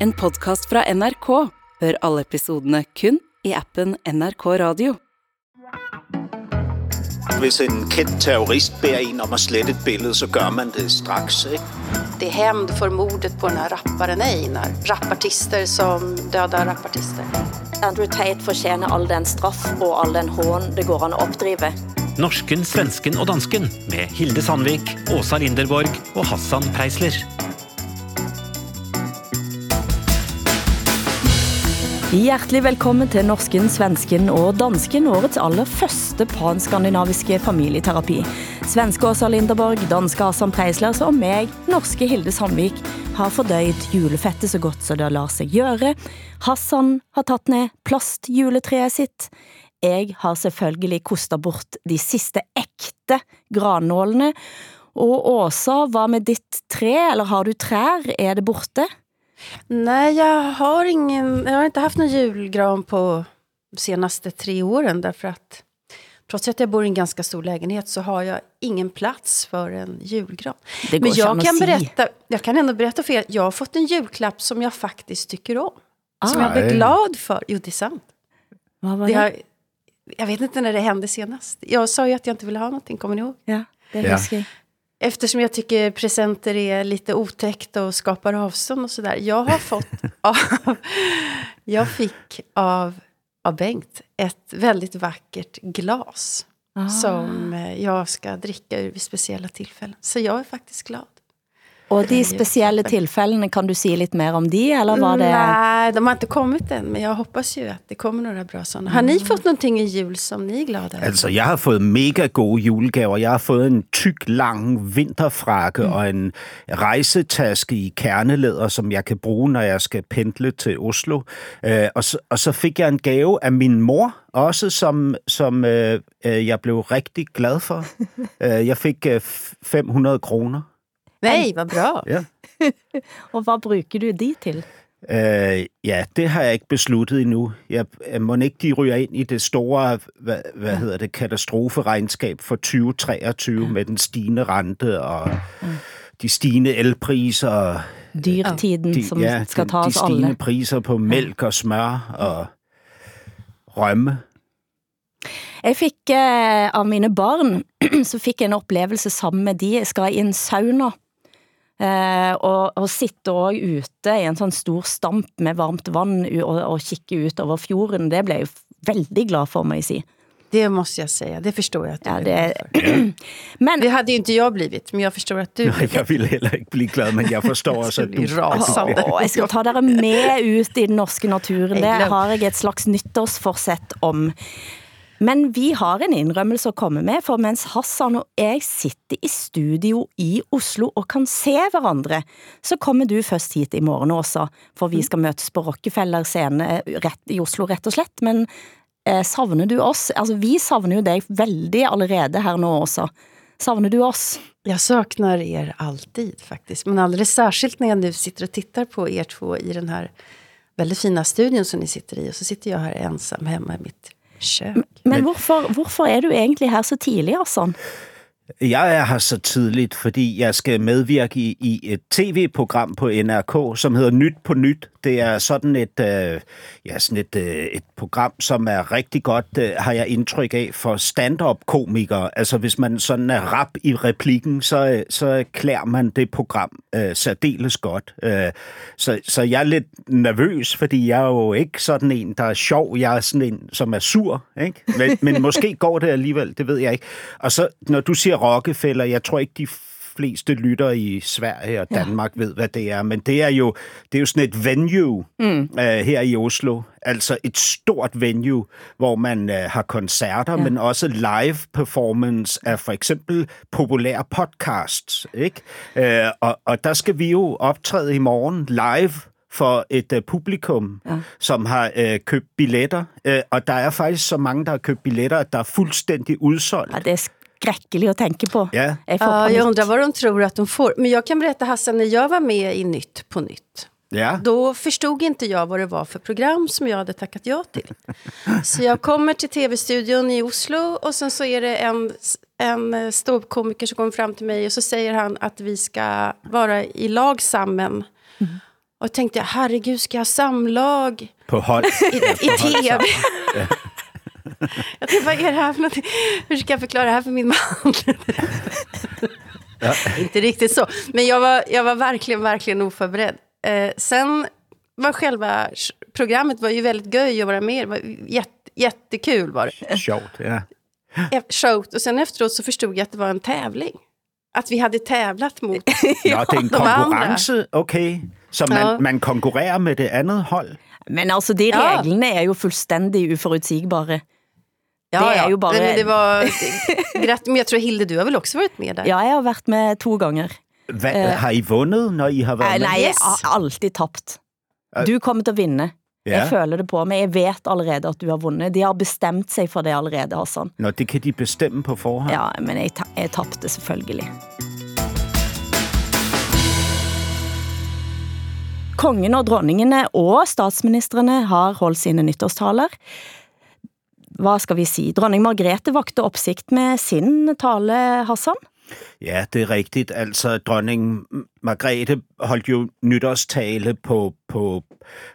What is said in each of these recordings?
En podcast fra NRK. Hør alle episodene kun i appen NRK Radio. Hvis en kendt terrorist beder en om at slette et billede, så gør man det straks, ikke? Det är hämnd för mordet på den här rapparen Einar. Rapartister som dödar rapartister. Andrew Tate fortjener all den straff og all den hån det går an å oppdrive. Norsken, svensken og dansken med Hilde Sandvik, Åsa Linderborg og Hassan Preisler. Hjertelig velkommen til norsken, svensken og dansken, årets aller første panskandinaviske familieterapi. Svenske Åsa Linderborg, danske Asam Preislers og meg, norske Hilde Sandvik, har fordøjet julefettet så godt så det lar sig gøre. Hassan har tatt ned plastjuletreet sitt. Jeg har selvfølgelig kostet bort de siste ægte granålene. Og Åsa, hvad med ditt tre, eller har du trær? Er det borte? Nej, jag har ingen, jag har inte haft någon julgran på de senaste tre åren därför att trots att jag bor i en ganska stor lägenhet så har jag ingen plats för en julgran. Det går Men jag kan, berätta, jag kan ändå berätta för er, jag har fått en julklapp som jag faktiskt tycker om. Som jag Ah, blev Nej. glad för. Jo, det är sant. hvad var Det det? har, jag vet inte när det hände senast. Jag sa ju att jag inte ville ha någonting, kommer ni ihåg? Ja, det Ja. Eftersom jag tycker presenter är lite otäckt och skapar avstånd och sådär. Jag har fått av, jag fick av, av Bengt ett väldigt vackert glas. Ah. Som jag ska dricka ur vid speciella tillfällen. Så jag är faktiskt glad. Og de specielle tilfældene, kan du sige lidt mer om de, eller var det... Nej, de har inte kommit än. Men jag hoppas ju att det kommer några bra sådana. Har ni fått någonting i jul som ni är glada över? Altså, jeg har fået mega gode julegaver. Jeg har fået en tyk, lang vinterfrakke mm. og en rejsetaske i kernelæder, som jeg kan bruge, når jeg skal pendle til Oslo. Øh, og, så, og så fik jeg en gave af min mor, også som, som øh, øh, jeg blev rigtig glad for. øh, jeg fik øh, 500 kroner. Nej, vad bra. Ja. Og hvad bruger du de til? Øh, ja, det har jeg ikke besluttet endnu. Jeg, jeg må ikke de ryger ind i det store, hvad, hvad hedder det, katastroferegnskab for 2023 med den stigende rente og de stigende elpriser og Dyrtiden, de, som ja, skal de, ta de stigende alle. priser på mælk og smør og rømme. Jeg fik eh, av mine barn, så fik jeg en oplevelse sammen med de. Jeg skal i en sauna. Eh, og, og sitte også ute i en sådan stor stamp med varmt vand u- og, og kigge ut over fjorden. Det blev jeg veldig glad for, må jeg sige. Det måste jag säga. Det förstår jag att du Ja, det, men Det hade ju inte jag blivit, men jag förstår att du Nej, jeg ville heller ikke blive glad, men jeg forstår også, at du... rasande. Åh, jeg skal ta dere med ut i den norske naturen. Det har jeg et slags nytårsforsett om. Men vi har en indrømmelse at komme med, for mens Hassan og jeg sitter i studio i Oslo og kan se hverandre, så kommer du først hit i morgen også, for vi skal møtes på Rockefeller scene rett, i Oslo rett og slett. Men eh, savner du oss? Altså, vi savner jo dig veldig allerede her nå også. Savner du oss? Jag saknar er alltid faktiskt. Men alldeles särskilt när jag nu sitter och tittar på er två i den här väldigt fina studion som ni sitter i. Och så sitter jag här ensam hemma i mitt kök. Men hvorfor, hvorfor er du egentlig her så tidlig, Hassan? Jeg er her så tidligt, fordi jeg skal medvirke i, i et tv-program på NRK, som hedder Nyt på Nyt. Det er sådan et, øh, ja, sådan et, øh, et program, som er rigtig godt, øh, har jeg indtryk af, for stand-up-komikere. Altså hvis man sådan er rap i replikken, så, øh, så klæder man det program øh, særdeles godt. Øh, så, så jeg er lidt nervøs, fordi jeg er jo ikke sådan en, der er sjov. Jeg er sådan en, som er sur. Ikke? Men, men måske går det alligevel, det ved jeg ikke. Og så, når du siger Rockefeller, jeg tror ikke, de fleste lytter i Sverige og Danmark ja. ved, hvad det er. Men det er jo, det er jo sådan et venue mm. uh, her i Oslo. Altså et stort venue, hvor man uh, har koncerter, ja. men også live performance af for eksempel populære podcasts. Ikke? Uh, og, og der skal vi jo optræde i morgen live for et uh, publikum, ja. som har uh, købt billetter. Uh, og der er faktisk så mange, der har købt billetter, at der er fuldstændig udsolgt. Ja, det er skräckligt att tänka på. Ja. Jag får Ja, jag undrar vad de tror att de får. Men jag kan berätta Hassan, när jag var med i Nytt på Nytt. Ja. Då förstod inte jag vad det var för program som jag hade tackat ja till. Så jag kommer till tv-studion i Oslo och sen så är det en, en ståuppkomiker som kommer fram till mig och så säger han att vi ska vara i lag sammen Och tänkte jag, herregud, ska jag ha samlag På hold. i, i tv? Jag tänkte, vad är det här för någonting? Hur ska jag förklara det här för min man? Inte riktigt så. Men jag var, jag var verkligen, verkligen oförberedd. Eh, sen var själva programmet var ju väldigt göj att vara med. Det var jätte, jättekul var det. Sjovt, ja. Showt. Och sen efteråt så förstod jag att det var en tävling. Att vi hade tävlat mot Nå, det er en andra. konkurrence, okay. Så man, Ja. man konkurrerer med det andet hold. Men altså, de Ja. reglene er jo fuldstændig uforutsigbare. Ja, Det er jo bare- men det var... Men jag tror Hilde, du har väl också varit med där? Ja, jeg har været med to ganger. Hva, har I vundet, når I har været Eh, med? Nej, jeg har alltid tabt. Du kommer til at vinde. Ja. Jeg føler det på, men jeg vet allerede, at du har vundet. De har bestemt sig for det allerede, Hassan. Nå, det kan de bestemme på forhånd. Ja, men jeg, ta jeg tabte selvfølgelig. Kongen og dronningene og statsministrene har holdt sine nytårstaler. Hvad skal vi sige? Dronning Margrethe vagte opsigt med sin tale, Hassan. Ja, det er rigtigt. Altså, dronning Margrethe holdt jo nytårstale på, på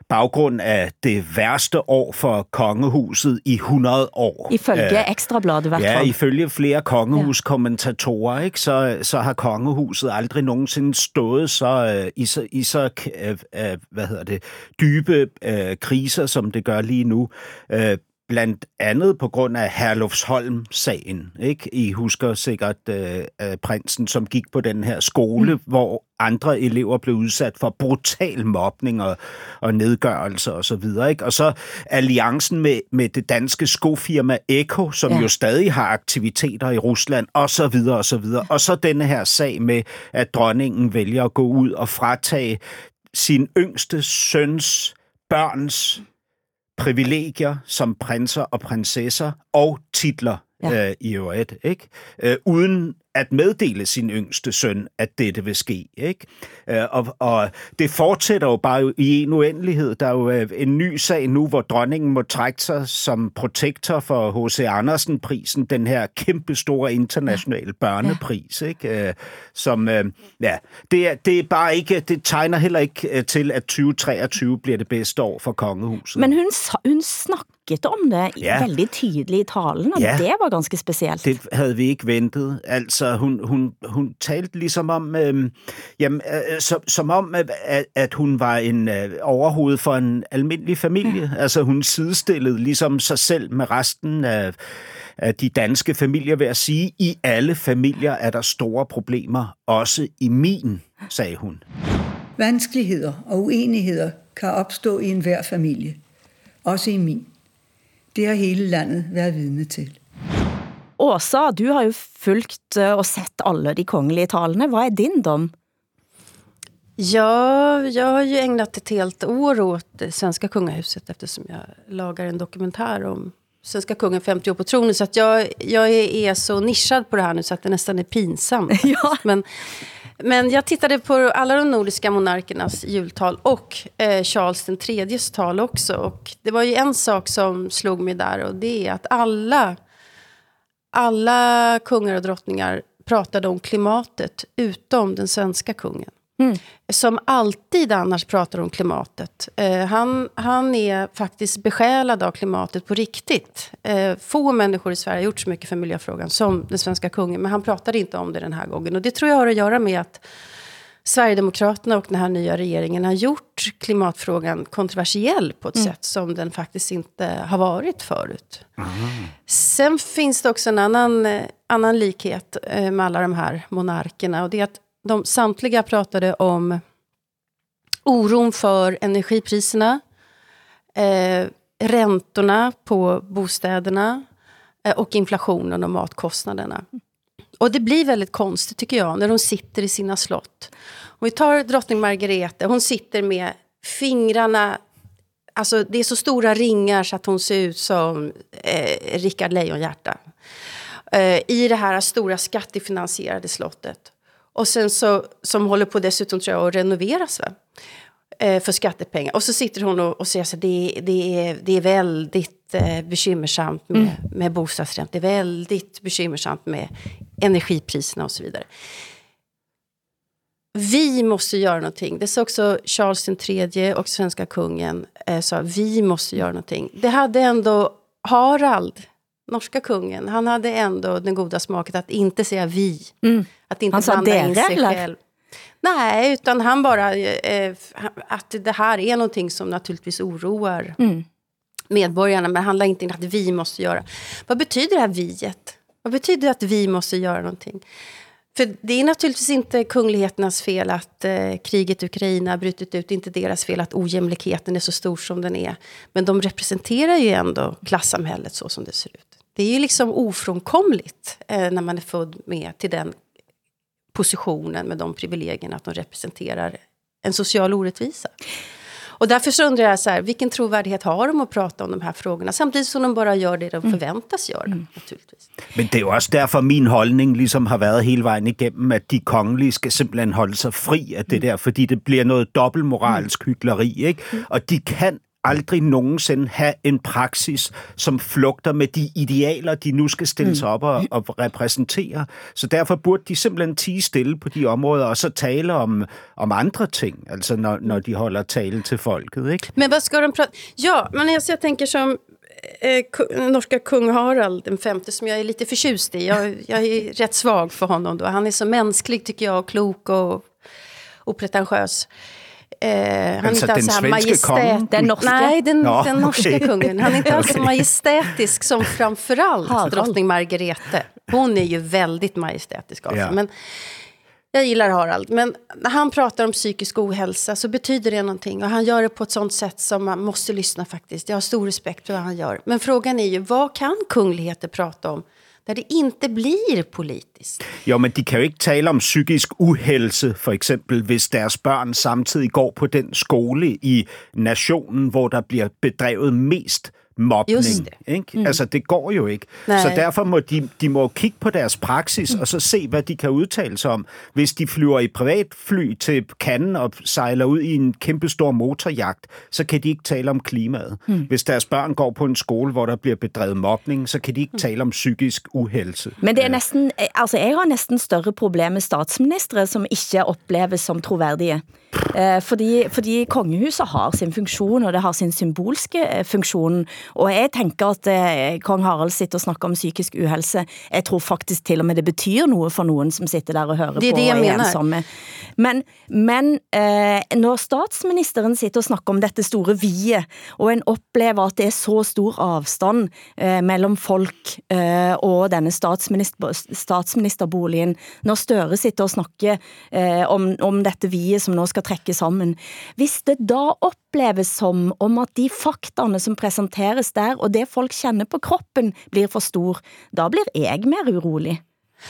baggrund af det værste år for kongehuset i 100 år. Ifølge Øh, Ekstrabladet i hvert Ja, fald. ifølge flere kongehuskommentatorer, ikke, så, så har kongehuset aldrig nogensinde stået så, øh, i så, i så øh, øh, hvad hedder det, dybe øh, kriser, som det gør lige nu. Øh, blandt andet på grund af Herlufsholm-sagen. Ikke? I husker sikkert øh, øh, prinsen, som gik på den her skole, mm. hvor andre elever blev udsat for brutal mobning og, og nedgørelse og så videre. Ikke? Og så alliancen med, med det danske skofirma Eko, som Ja. jo stadig har aktiviteter i Rusland, og så videre og så videre. Og så denne her sag med, at dronningen vælger at gå ud og fratage sin yngste søns børns privilegier som prinser og prinsesser og titler. Ja. øh, i øvrigt, ikke? Øh, uden at meddele sin yngste søn, at dette vil ske. Ikke? Øh, og, og det fortsætter jo bare i en uendelighed. Der er jo øh, en ny sag nu, hvor dronningen må trække sig som protektor for H.C. Andersen-prisen, den her kæmpe store internationale børnepris, ikke? Øh, som, ja, det er, det er bare ikke, det tegner heller ikke til, at 2023 bliver det bedste år for kongehuset. Men hun, hun snakket om det ja. Veldig tydelig i talen, og Ja. det var ganske specielt. Det havde vi ikke ventet. Altså, hun, hun, hun talte ligesom om, øh, jamen, øh, som, som om, at, at hun var en øh, overhoved for en almindelig familie. Ja. Altså, hun sidestillede ligesom sig selv med resten af, af de danske familier ved at sige, i alle familier er der store problemer, også i min, sagde hun. Vanskeligheder og uenigheder kan opstå i enhver familie. Også i min. Det har hele landet været vidne til. Åsa, du har jo fulgt øh, og sett alle de kongelige talene. Hvad er din dom? Ja, jag har ju ägnat ett helt år åt det svenska kungahuset eftersom jag lagar en dokumentär om svenska kungen 50 år på tronen. Så att jag, jag är, är så nischad på det här nu så att det nästan är pinsamt. Ja. Men, men jag tittade på alla de nordiska monarkernas jultal och eh, Charles den tredjes tal också. Och det var ju en sak som slog mig där och det är att alla, alla kungar och drottningar pratade om klimatet utom den svenska kungen som alltid annars pratar om klimatet. Eh, han, han är faktiskt besjälad av klimatet på riktigt. Eh, få människor i Sverige har gjort så mycket för miljöfrågan som den svenska kungen. Men han pratade inte om det den här gången. Och det tror jag har att göra med att Sverigedemokraterna och den här nya regeringen har gjort klimatfrågan kontroversiell på ett sätt som den faktiskt inte har varit förut. Sen finns det också en annan, eh, annan likhet eh, med alla de här monarkerna. Och det är att de samtliga pratade om oron för energipriserna, eh, räntorna på bostäderna eh, och inflationen och matkostnaderna. Och det blir väldigt konstigt tycker jag när de sitter i sina slott. Om vi tar drottning Margrethe, hon sitter med fingrarna Alltså det är så stora ringar så att hon ser ut som eh, Rickard Lejonhjärta. Eh, I det här stora skattefinansierade slottet. Och sen så, som håller på dessutom tror jag att renoveras va? Eh, för skattepengar. Och så sitter hon och, och säger så det, det, är, det är väldigt eh, bekymmersamt med, med bostadsränt. Det är väldigt bekymmersamt med energipriserna och så vidare. vi måste göra någonting. Det sa också Charles III och svenska kungen. Eh, sa vi måste göra någonting. Det hade ändå Harald, norska kungen, han hade ändå den goda smaken att inte säga vi. Mm. Att inte Han sa in dere, sig eller? själv. Nej, utan han bara... Eh, att det här är någonting som naturligtvis oroar Mm. medborgarna. Men det handlar inte om att vi måste göra. Vad betyder det här viet? Vad betyder det att vi måste göra någonting? För det är naturligtvis inte kungligheternas fel att eh, kriget i Ukraina brutit ut. Det är inte deras fel att ojämlikheten är så stor som den är. Men de representerar ju ändå klassamhället så som det ser ut. Det är ju liksom ofrånkomligt eh, när man är född med till den positionen med de privilegierna att de representerar en social orättvisa. Och därför så undrar jag så här, vilken trovärdighet har de att prata om de här frågorna? Samtidigt som de bara gör det de förväntas göra, naturligtvis. Men det er jo også derfor, min holdning ligesom har været hele vejen igennem, at de kongelige skal simpelthen holde sig fri af det der, fordi det bliver noget dobbeltmoralsk hyggeleri, ikke? Og de kan aldrig nogensinde have en praksis, som flugter med de idealer, de nu skal stille sig op og, og repræsentere. Så derfor burde de simpelthen tige stille på de områder, og så tale om, om andre ting, altså når, når de holder tale til folket, ikke? Men vad ska de prata... Ja, men alltså jag tänker som eh, norska kung Harald den femte som jag är lite förtjust i. Jag, jag är rätt svag för honom då. Han är så mänsklig tycker jag, och klok och opretentiös. Eh, han Alltså inte alls den majestät. Den norska? Nej, den, Ja, den norska okej. kungen. Han är inte alls så majestätisk som framförallt Harald. drottning Margarete. Hon är ju väldigt majestätisk av. Ja. Men jag gillar Harald, men när han pratar om psykisk ohälsa så betyder det någonting. Och han gör det på ett sånt sätt som man måste lyssna faktiskt. Jag har stor respekt för vad han gör. Men frågan är ju, vad kan kungligheter prata om där det inte blir politiskt? Jo, men de kan jo ikke tale om psykisk uhelse, for eksempel, hvis deres børn samtidig går på den skole i nationen, hvor der bliver bedrevet mest mobning. Ikke? Mm. Altså, det går jo ikke. Nej. Så derfor må de, de må kigge på deres praksis, og så se, hvad de kan udtale sig om. Hvis de flyver i privatfly til Cannes og sejler ud i en kæmpestor motorjagt, så kan de ikke tale om klimaet. Mm. Hvis deres børn går på en skole, hvor der bliver bedrevet mobning, så kan de ikke tale om psykisk uhelse. Men det er næsten, altså jeg har næsten større problem med statsministre, som ikke opleves som troværdige. Eh, fordi, fordi kongehuset har sin funktion, og det har sin symbolske eh, funktion. Og jeg tænker at eh, kong Harald sitter og snakker om psykisk uhelse. Jeg tror faktisk til og med det betyder noget for nogen, som sitter der og hører Det på det, og er ensomme. Men, men eh, når statsministeren sitter og snakker om dette store vie, og en oplever at det er så stor afstand eh, mellem folk eh, og denne statsminister, statsministerboligen, når Støre sitter og snakker eh, om, om dette vie som nå skal trekke sammen, hvis det da opleves som om at de faktaene som presenteres der, og det folk kjenner på kroppen, blir for stor, da blir jeg mer urolig,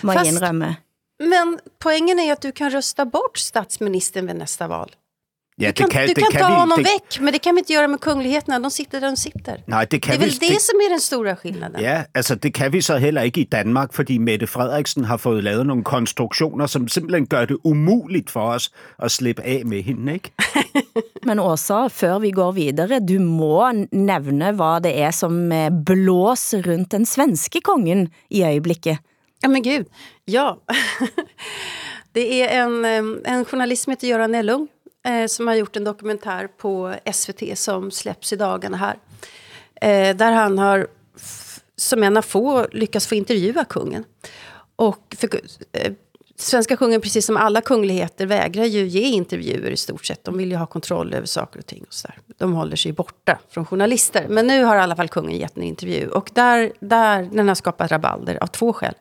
må jeg Fast- indrømme. Men poängen är att du kan rösta bort statsministern vid nästa val. Ja, Du kan, du det kan ta vi- honom det- väck, men det kan vi inte göra med kungligheterna. De sitter där de sitter. Nej, det Det kan är väl vi, det som är den stora skillnaden. Ja, altså det kan vi så heller ikke i Danmark, fordi Mette Frederiksen har fået lavet nogle konstruktioner, som simpelthen gør det umuligt for os at slippe af med hende, ikke? Men Åsa, før vi går videre, du må nævne, hvad det er som eh, blåser rundt den svenske kongen i øjeblikket. Ja, men gud. Ja. det är en, eh, en journalist som heter Göran Ellung eh, som har gjort en dokumentär på SVT som släpps i dagarna här. Eh, där han har, som en av få, lyckats få intervjua kungen. Och för, eh, svenska kungen, precis som alla kungligheter, vägrar ju ge intervjuer i stort sett. De vill ju ha kontroll över saker och ting och så där. De håller sig borta från journalister. Men nu har i alla fall kungen gett en intervju. Och där, där den har skapat rabalder av två skäl.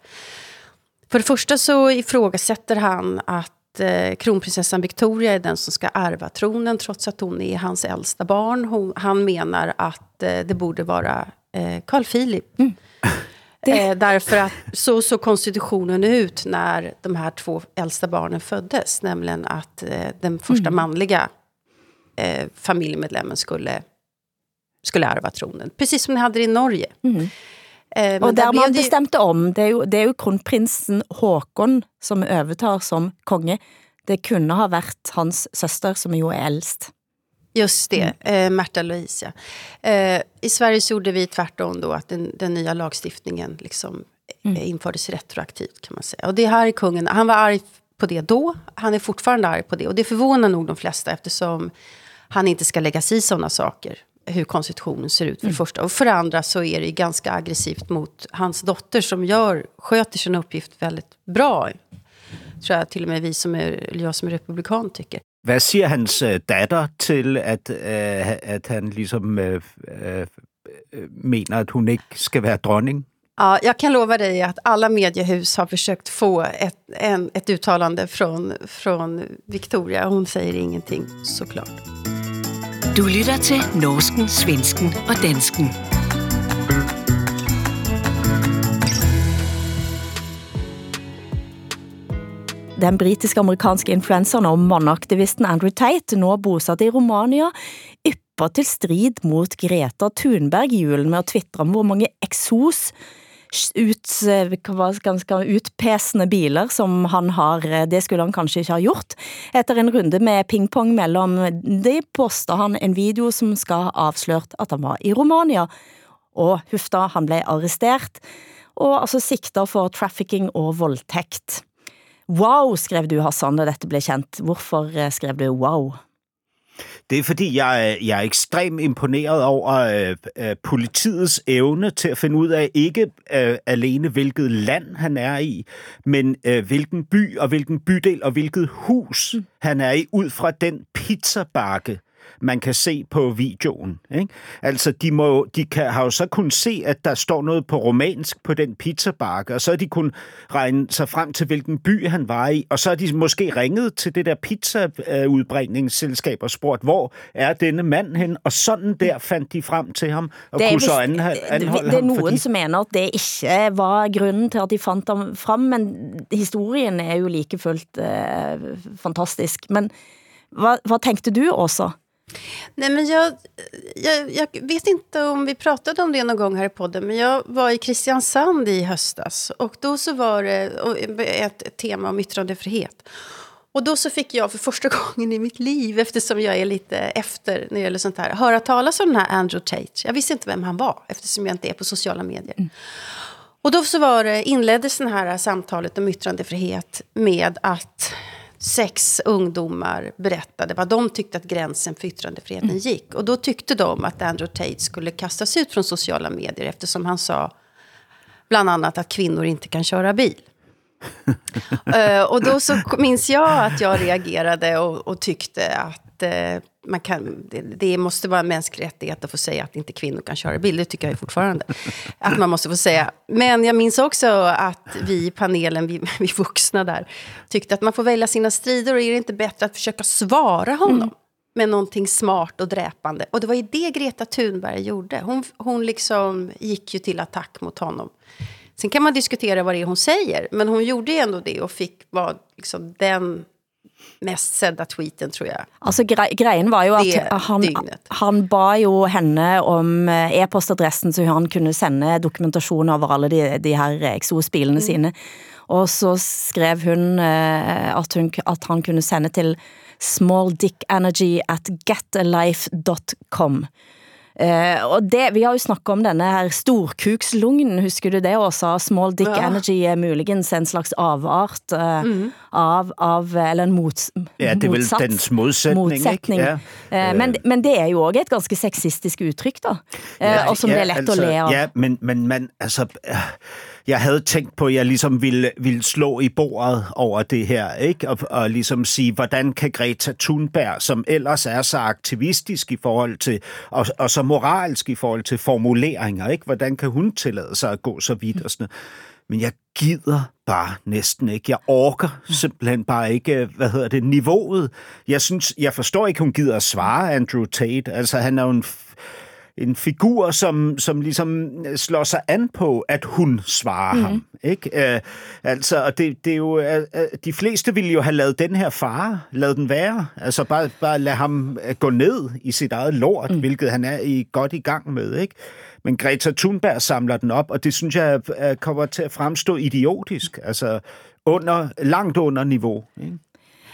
För det första så ifrågasätter han att eh, kronprinsessan Victoria är den som ska ärva tronen trots att hon är hans äldsta barn. Hon, han menar att eh, det borde vara eh, Carl Philip. Eh, därför att så såg konstitutionen ut när de här två äldsta barnen föddes. Nämligen att eh, den första manliga eh, familjemedlemmen skulle, skulle ärva tronen. Precis som ni hade det i Norge. Eh, Og der man ju- bestemte om, det er, jo, det er jo kronprinsen Håkon, som overtar som konge. Det kunne ha været hans søster, som jo er ældst. Just det, eh, Märta Louise. Eh, I Sverige så gjorde vi tvärtom då att den, den nya lagstiftningen liksom eh, infördes retroaktivt kan man säga. Och det här är kungen, han var arg på det då. Han är fortfarande arg på det. Och det förvånar nog de flesta eftersom han inte ska lägga sig i sådana saker. Hur konstitutionen ser ut för det första. Och för det andra så är det ju ganska aggressivt mot hans dotter som gör, sköter sin uppgift väldigt bra. Tror jag till och med vi som är, eller jag som är republikan tycker. Hvad siger hans øh, datter til, at, øh, at han ligesom øh, øh, mener, at hun ikke skal være dronning? Ja, jag kan lova dig att alla mediehus har försökt få ett, en, ett uttalande från, från Victoria. Hon säger ingenting, såklart. Du lytter til Norsken, Svensken og Dansken. Den britiske-amerikanske influenceren og mannaktivisten Andrew Tate, nå bosatt i Romania, ypper til strid mot Greta Thunberg i julen med at twittre om hvor mange eksos ut, ganske utpesende biler som han har, eh, det skulle han kanskje ikke ha gjort. Etter en runde med pingpong mellem de poster han en video som skal ha avslørt at han var i Romania. Og hufta, han blev arrestert, og altså sigter for trafficking og voldtekt. Wow, skrev du Hassan, da dette blev kendt. Hvorfor eh, skrev du wow? Det er fordi, jeg, er- jeg er ekstremt imponeret over øh, øh, politiets evne til at finde ud af ikke øh, alene, hvilket land han er i, men øh, hvilken by og hvilken bydel og hvilket hus han er i, ud fra den pizzabakke, man kan se på videoen. Ikke? Altså, de, må, de kan, har jo så kunnet se, at der står noget på romansk på den pizzabakke, og så har de kun regne sig frem til, hvilken by han var i, og så har de måske ringet til det der pizzaudbringningsselskab og spurgt, hvor er denne mand hen? Og sådan der fandt de frem til ham, og Det kunne så vist- det, anholde det er nogen, som mener, at det ikke var grunden til, at de fandt ham frem, men historien er jo like fuldt eh, fantastisk. Men hvad, hvad tænkte du også? Nej, men jag, jag, jag vet inte om vi pratade om det någon gång här i podden, men jag var i Kristiansand i höstas. Och då så var det ett tema om yttrandefrihet. Och då så fick jag för första gången i mitt liv, eftersom jag är lite efter när det gäller sånt här, höra talas om den här Andrew Tate. Jag visste inte vem han var, eftersom jag inte är på sociala medier. Och då så var det, inleddes det här samtalet om yttrandefrihet med att sex ungdomar berättade vad de tyckte att gränsen för yttrandefriheten gick. Och då tyckte de att Andrew Tate skulle kastas ut från sociala medier eftersom han sa bland annat att kvinnor inte kan köra bil. Eh, och då så minns jag att jag reagerade och, och tyckte att eh, man kan, det, det måste vara en mänsklig rättighet att få säga att inte kvinnor kan köra bil. Det tycker jag fortfarande. Att man måste få säga. Men jag minns också att vi i panelen, vi, vi vuxna där, tyckte att man får välja sina strider och är det inte bättre att försöka svara honom? med någonting smart och dräpande. Och det var ju det Greta Thunberg gjorde. Hon, hon liksom gick ju till attack mot honom. Sen kan man diskutera vad det är hon säger, men hon gjorde ju ändå det och fick vara liksom den mest sedda tweeten, tror jag. Altså gre grejen var jo Det at han, dygnet. han ba jo henne om eh, e-postadressen så han kunne sende dokumentation over alle de, de her eksosbilene Mm. sine. Og så skrev hun eh, at, hun at han kunne sende til smalldickenergy at getalife.com. Eh, og det, vi har jo snakket om denne her storkukslungen, husker du det også? Small dick Ja. energy er muligens en slags avart eh, av, av, eller en mots, Ja, det er vel motsats. dens modsætning, modsætning. ikke? Ja. Eh, men, men det er jo også et ganske sexistisk udtryk, da. Eh, og som det er let altså, at le av. Ja, men, men man, altså, øh, jeg havde tænkt på, at jeg ligesom ville, ville slå i bordet over det her, ikke? Og, og ligesom sige, hvordan kan Greta Thunberg, som ellers er så aktivistisk i forhold til, og, og så moralsk i forhold til formuleringer, ikke? Hvordan kan hun tillade sig at gå så vidt og sådan noget? Men jeg gider bare næsten ikke. Jeg orker simpelthen bare ikke, hvad hedder det, niveauet. Jeg synes, jeg forstår ikke, hun gider at svare Andrew Tate. Altså, han er jo en, f- en figur, som, som ligesom slår sig an på, at hun svarer mm. ham. Ikke? Øh, altså, og det, det er jo, øh, øh, de fleste ville jo have lavet den her fare, lavet den være. Altså, bare, bare lade ham øh, gå ned i sit eget lort, mm. hvilket han er i, godt i gang med, ikke? Men Greta Thunberg samler den op, og det synes jeg kommer til at fremstå idiotisk. Altså, under, langt under niveau. Ikke?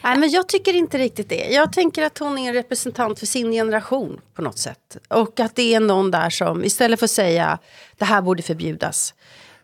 Nej, men jag tycker inte riktigt det. Jag tänker att hon är en representant för sin generation på något sätt. Och att det är någon där som istället för att säga det här borde förbjudas.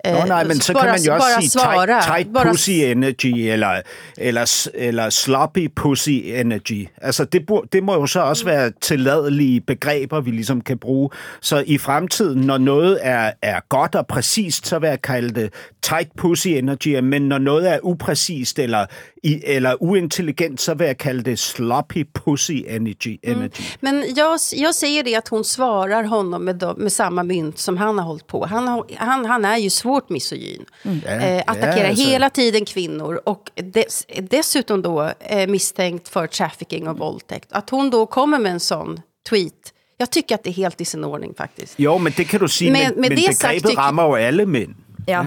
Nå, nej, men så kan man jo også sige svara. tight, tight bara, pussy energy, eller, eller, eller sloppy pussy energy. Altså, det, det må jo så også være tilladelige begreber, vi ligesom kan bruge. Så i fremtiden, når noget er, er godt og præcist, så vil jeg kalde det tight pussy energy, men når noget er upræcist eller, i, eller uintelligent, så vil jeg kalde det sloppy pussy energy. energy. Men jag, jag säger det att hon svarar honom med, med samma mynt som han har hållit på. Han, han, han är ju svårt misogyn. Eh, attackerar Ja, alltså. hela tiden kvinnor och dess, dessutom då eh, misstänkt för trafficking och våldtäkt. Att hon då kommer med en sån tweet. Jag tycker att det är helt i sin ordning faktiskt. Jo, men det kan du sige, Men- men, det sagt begrebet tycker- rammer jo alle mænd. Ja.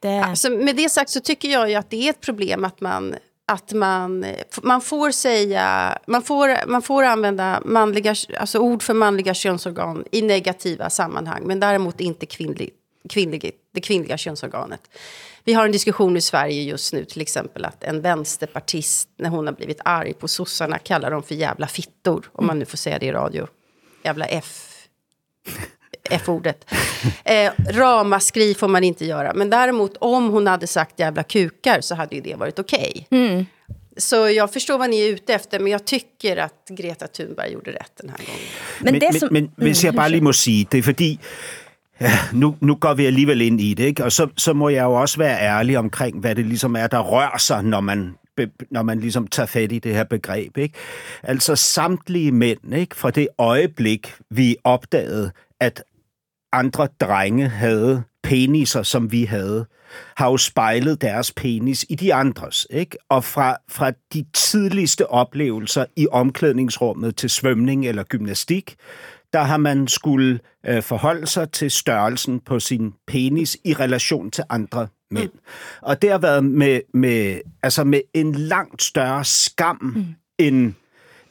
Det, Så med det sagt så tycker jag ju att det är ett problem att man att man, man får säga, man får, man får använda manliga, alltså ord för manliga könsorgan i negativa sammanhang, men däremot inte kvinnlig, kvinnlig, det kvinnliga könsorganet. Vi har en diskussion i Sverige just nu till exempel att en vänsterpartist, när hon har blivit arg på sossarna, kallar dem för jävla fittor, om man nu får säga det i radio. Jävla F. F-ordet. Eh, ramaskri får man inte göra. Men däremot om hon hade sagt jävla kukar så hade ju det varit okej. Så jag förstår vad ni är ute efter, men jag tycker att Greta Thunberg gjorde rätt den här gången. men, men, det som... men, men hvis jeg bare lige må sige, det er fordi, ja, nu, nu går vi alligevel ind i det, ikke? og så, så må jeg jo også være ærlig omkring, hvad det ligesom er, der rører sig, når man når man ligesom tager fat i det her begreb. Ikke? Altså samtlige mænd, ikke? fra det øjeblik, vi opdagede, at andre drenge havde peniser, som vi havde, har jo spejlet deres penis i de andres. Ikke? Og fra, fra de tidligste oplevelser i omklædningsrummet til svømning eller gymnastik, der har man skulle øh, forholde sig til størrelsen på sin penis i relation til andre mænd. Mm. Og det har været med, med, altså med en langt større skam mm. end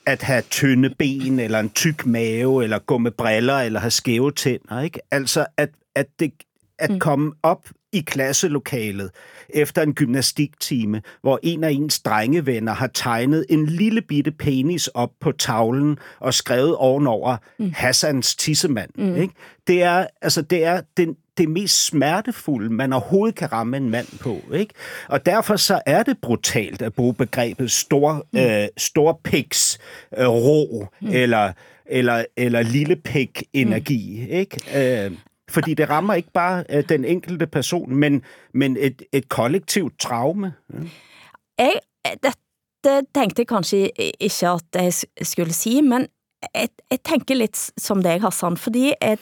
at have tynde ben, eller en tyk mave, eller gå med briller, eller have skæve tænder. Ikke? Altså at, at, det, at mm. komme op i klasselokalet efter en gymnastiktime, hvor en af ens drengevenner har tegnet en lille bitte penis op på tavlen og skrevet ovenover mm. Hassans tissemand. Mm. Ikke? Det er, altså, det er den, det mest smertefulde, man overhovedet kan ramme en mand på. Ikke? Og derfor så er det brutalt at bruge begrebet stor, mm. øh, storpiks øh, ro mm. eller, eller, eller lille pik energi. Mm. Ikke? Øh, fordi det rammer ikke bare øh, den enkelte person, men, men et, et kollektivt traume. Jeg, dette tenkte jeg kanskje ikke at jeg skulle si, men jeg, jeg tænker lidt som deg, Hassan, fordi jeg,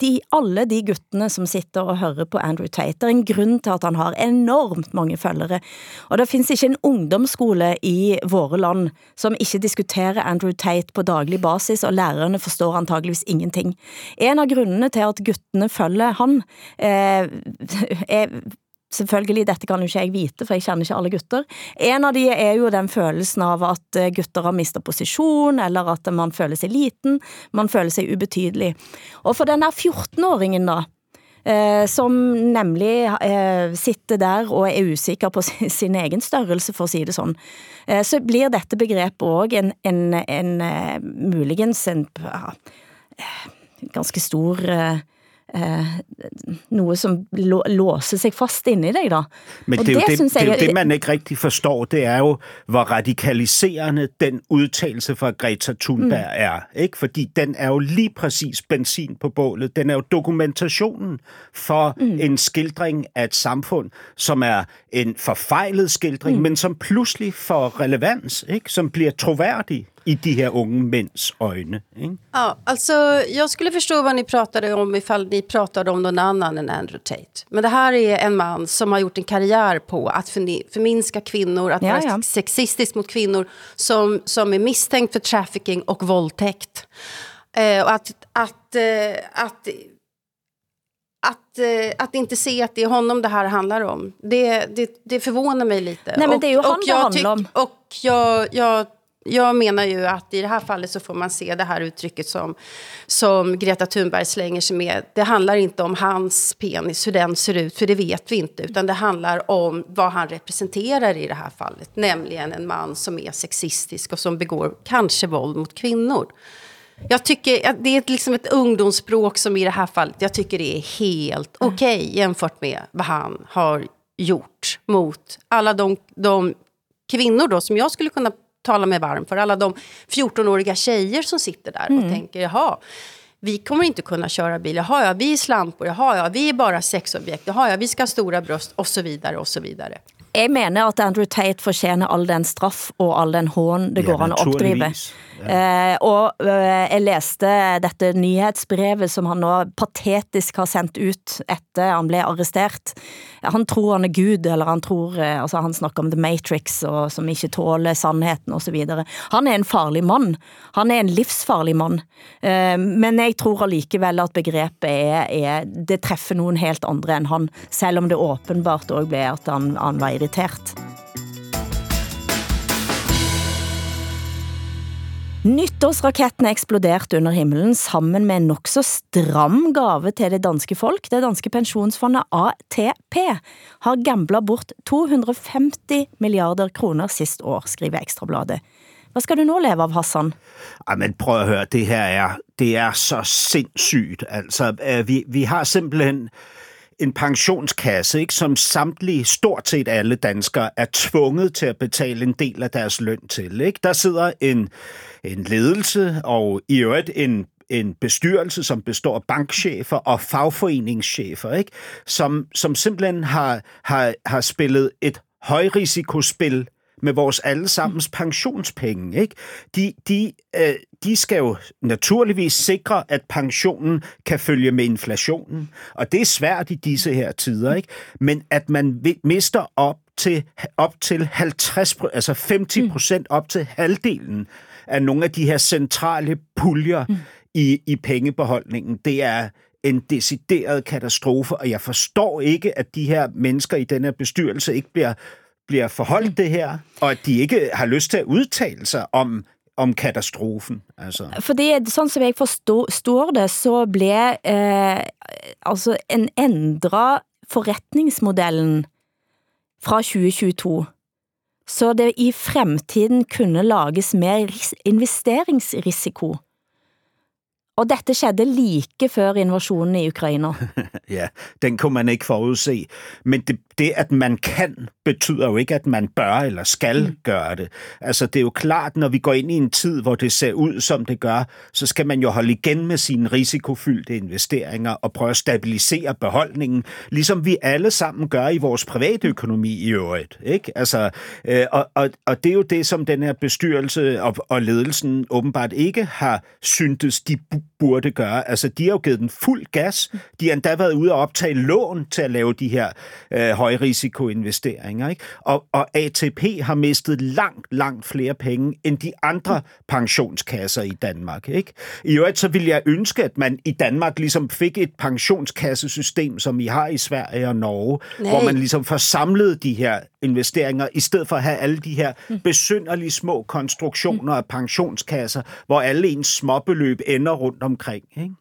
de, alle de guttene som sitter og hører på Andrew Tate, er en grund til at han har enormt mange følgere. Og det findes ikke en ungdomsskole i våre land som ikke diskuterer Andrew Tate på daglig basis, og lærerne forstår antageligvis ingenting. En av grundene til at guttene følger han, eh, er selvfølgelig, dette kan jo ikke jeg vite, for jeg kjenner ikke alle gutter. En av de er jo den følelsen av at eh, gutter har mistet posisjon, eller at man føler seg liten, man føler seg ubetydelig. Og for den der 14-åringen da, eh, som nemlig eh, sitter der og er usikker på sin, egen størrelse, for å si det sånn, eh, så blir dette begrepet også en, en, en eh, muligens en ja, eh, ganske stor... Eh, noe som lå, låser sig fast inde i dig da. Men det er, jo det, det, jeg- er jo det, man ikke rigtig forstår, det er jo, hvor radikaliserende den udtalelse fra Greta Thunberg mm. er. Ikke? Fordi den er jo lige præcis benzin på bålet. Den er jo dokumentationen for mm. en skildring af et samfund, som er en forfejlet skildring, mm. men som pludselig får relevans, ikke? som bliver troværdig i de her unge mænds øjne. Ikke? Ja, alltså, jag skulle förstå vad ni pratade om ifall ni pratade om någon annan än Andrew Tate. Men det här är en man som har gjort en karriär på att förminska kvinnor, att Ja, vara ja. sexistisk mot kvinnor som, som är misstänkt för trafficking och våldtäkt. Eh, och att, att, eh, att, att, eh, att inte se att det är honom det här handlar om, det, det, det förvånar mig lite. Nej, men det är ju och, han och det jag handlar om. Och jag, jag, jag menar ju att i det här fallet så får man se det här uttrycket som, som Greta Thunberg slänger sig med. Det handlar inte om hans penis, hur den ser ut, för det vet vi inte. Utan det handlar om vad han representerar i det här fallet. Nämligen en man som är sexistisk och som begår kanske våld mot kvinnor. Jag tycker att det är liksom ett ungdomsspråk som i det här fallet, jag tycker det är helt Mm. okej jämfört med vad han har gjort mot alla de, de kvinnor då som jag skulle kunna tala mig varm för. Alla de 14-åriga tjejer som sitter där Mm. och tänker, jaha, vi kommer inte kunna köra bil. Jaha, ja, vi är slampor. Jaha, ja, vi är bara sexobjekt. Jaha, ja, vi ska ha stora bröst och så vidare och så vidare. Jeg mener at Andrew Tate fortjener all den straff og all den hån det Ja, går an å oppdrive. naturligvis. Eh, og eh, jeg læste dette nyhetsbrevet som han nå patetisk har sendt ut etter han blev arrestert. Han tror han er Gud, eller han tror, eh, altså han snakker om The Matrix, og som ikke tåler sandheten og så videre. Han er en farlig mand. Han er en livsfarlig mand. Eh, men jeg tror allikevel at begrebet er, er, det treffer nogen helt andre end han, selv om det åbenbart også blev at han, han var irritert. Nyttårsrakettene eksploderte under himmelen sammen med en nok så stram gave til det danske folk. Det danske pensionsfondet ATP har gamblet bort 250 milliarder kroner sidst år, skriver Ekstrabladet. Hvad skal du nu leve av, Hassan? Ej, men prøv at høre, det her er, det er så sindssygt. Altså, øh, vi, vi har simpelthen en pensionskasse, ikke, som samtlige, stort set alle danskere, er tvunget til at betale en del af deres løn til. Ikke? Der sidder en, en ledelse og i øvrigt en en bestyrelse, som består af bankchefer og fagforeningschefer, ikke? Som, som simpelthen har, har, har spillet et højrisikospil med vores allesammens pensionspenge. Ikke? De, de, øh, de skal jo naturligvis sikre, at pensionen kan følge med inflationen. Og det er svært i disse her tider. Ikke? Men at man mister op til, op til 50, pro- altså 50 procent op til halvdelen af nogle af de her centrale puljer mm. i, i pengebeholdningen, det er en decideret katastrofe, og jeg forstår ikke, at de her mennesker i den her bestyrelse ikke bliver bliver forholdt det her, og at de ikke har lyst til at udtale sig om, om katastrofen. Altså. Fordi, sådan som jeg forstår det, så blev eh, altså en ændret forretningsmodellen fra 2022, så det i fremtiden kunne lages mere investeringsrisiko. Og dette skedde like før invasionen i Ukraina. Ja, den kunne man ikke forudse. Men det, det, at man kan, betyder jo ikke, at man bør eller skal mm. gøre det. Altså, det er jo klart, når vi går ind i en tid, hvor det ser ud, som det gør, så skal man jo holde igen med sine risikofyldte investeringer og prøve at stabilisere beholdningen, ligesom vi alle sammen gør i vores private økonomi i øvrigt. Ikke? Altså, øh, og, og, og det er jo det, som den her bestyrelse og, og ledelsen åbenbart ikke har syntes, de burde gøre. Altså, de har jo givet den fuld gas. De har endda været ude og optage lån til at lave de her øh, højrisikoinvesteringer. Ikke? Og, og ATP har mistet langt, langt flere penge end de andre pensionskasser i Danmark. Ikke? I øvrigt så vil jeg ønske, at man i Danmark ligesom fik et pensionskassesystem, som I har i Sverige og Norge, Nej. hvor man ligesom får samlet de her investeringer, i stedet for at have alle de her besynderlige små konstruktioner af pensionskasser, hvor alle ens småbeløb ender rundt omkring. Ikke?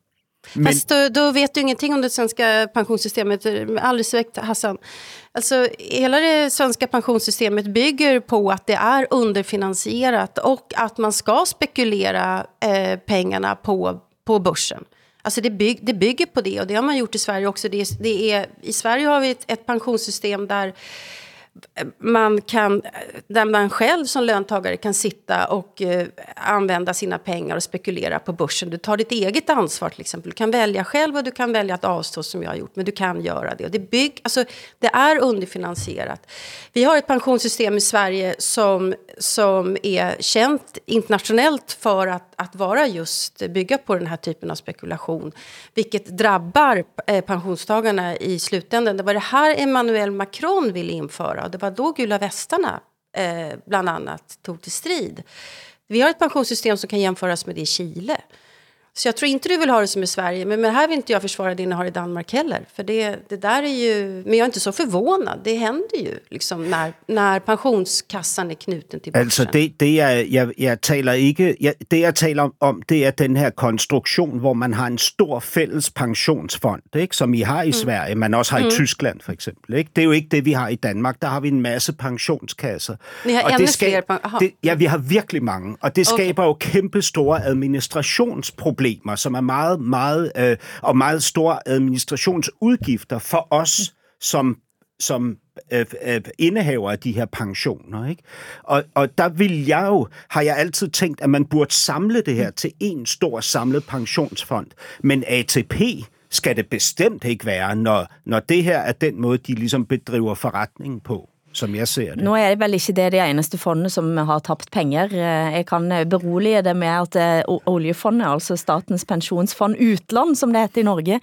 Men... Fast då, då vet du ingenting om det svenska pensionssystemet, all respekt Hassan. Alltså, hela det svenska pensionssystemet bygger på att det är underfinansierat och att man ska spekulera eh, pengarna på, på börsen. Alltså det, bygg, det bygger på det och det har man gjort i Sverige också. Det det är, I Sverige har vi ett, ett pensionssystem där man kan, där man själv som löntagare kan sitta och eh, använda sina pengar och spekulera på börsen. Du tar ditt eget ansvar till exempel. Du kan välja själv och du kan välja att avstå som jag har gjort. Men du kan göra det. Och det, bygg, alltså, det är underfinansierat. Vi har ett pensionssystem i Sverige som, som är känt internationellt för att, att vara just bygga på den här typen av spekulation. Vilket drabbar eh, pensionstagarna i slutändan. Det var det här Emmanuel Macron ville införa. Och det var då gula västarna eh, bland annat tog till strid. Vi har ett pensionssystem som kan jämföras med det i Chile. Så jag tror inte du vill ha det som i Sverige. Men, men här vill inte jag försvara det ni har i Danmark heller. För det, det där är ju... Men jag är inte så förvånad. Det händer ju liksom när, när pensionskassan är knuten till börsen. Altså, det, det jeg, jeg, jeg taler ikke... Jeg, det, jeg taler om, det er den her konstruktion, hvor man har en stor fælles pensionsfond, ikke? som I har i mm. Sverige, man også har mm. i Tyskland for eksempel. Ikke? Det er jo ikke det, vi har i Danmark. Der har vi en masse pensionskasser. Ni har Og det skal, flere det, Ja, vi har virkelig mange, og det Okay. skaber jo kæmpe store administrationsproblemer, som er meget, meget, øh, og meget store administrationsudgifter for os som som øh, øh, indehaver af de her pensioner. Ikke? Og, og der vil jeg jo, har jeg altid tænkt, at man burde samle det her til en stor samlet pensionsfond. Men ATP skal det bestemt ikke være, når, når det her er den måde, de ligesom bedriver forretningen på, som jeg ser det. Nå er det vel ikke det de eneste fondene som har tapt penger. Eh, jeg kan eh, berolige det med at eh, oljefondet, altså Statens Pensionsfond Utland, som det heter i Norge,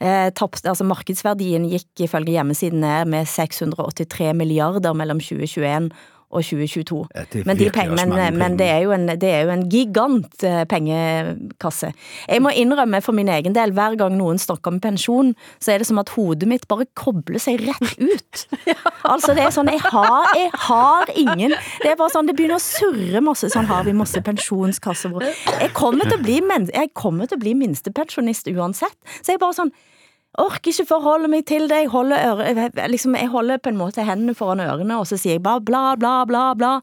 eh, altså markedsverdien gikk ifølge hjemmesiden ned med 683 milliarder mellom 2021 og 2022. Ja, det men, de penge, men, mange men det er jo en, det er jo en gigant eh, pengekasse. Jeg må indrømme for min egen del, hver gang nogen snakker om pension, så er det som at hovedet mitt bare kobler sig ret ut. Altså det er sådan, jeg har, jeg har ingen, det er bare sådan, det begynder at surre masse, sådan har vi masse pensionskasser. hvor- Jeg kommer til at blive, men, jeg kommer til at blive minstepensionist uansett. Så jeg bare sådan, orker ikke forholde mig til det, jeg holder, øre, liksom, jeg holder på en måte hendene foran ørene, og så siger jeg bare bla bla bla bla,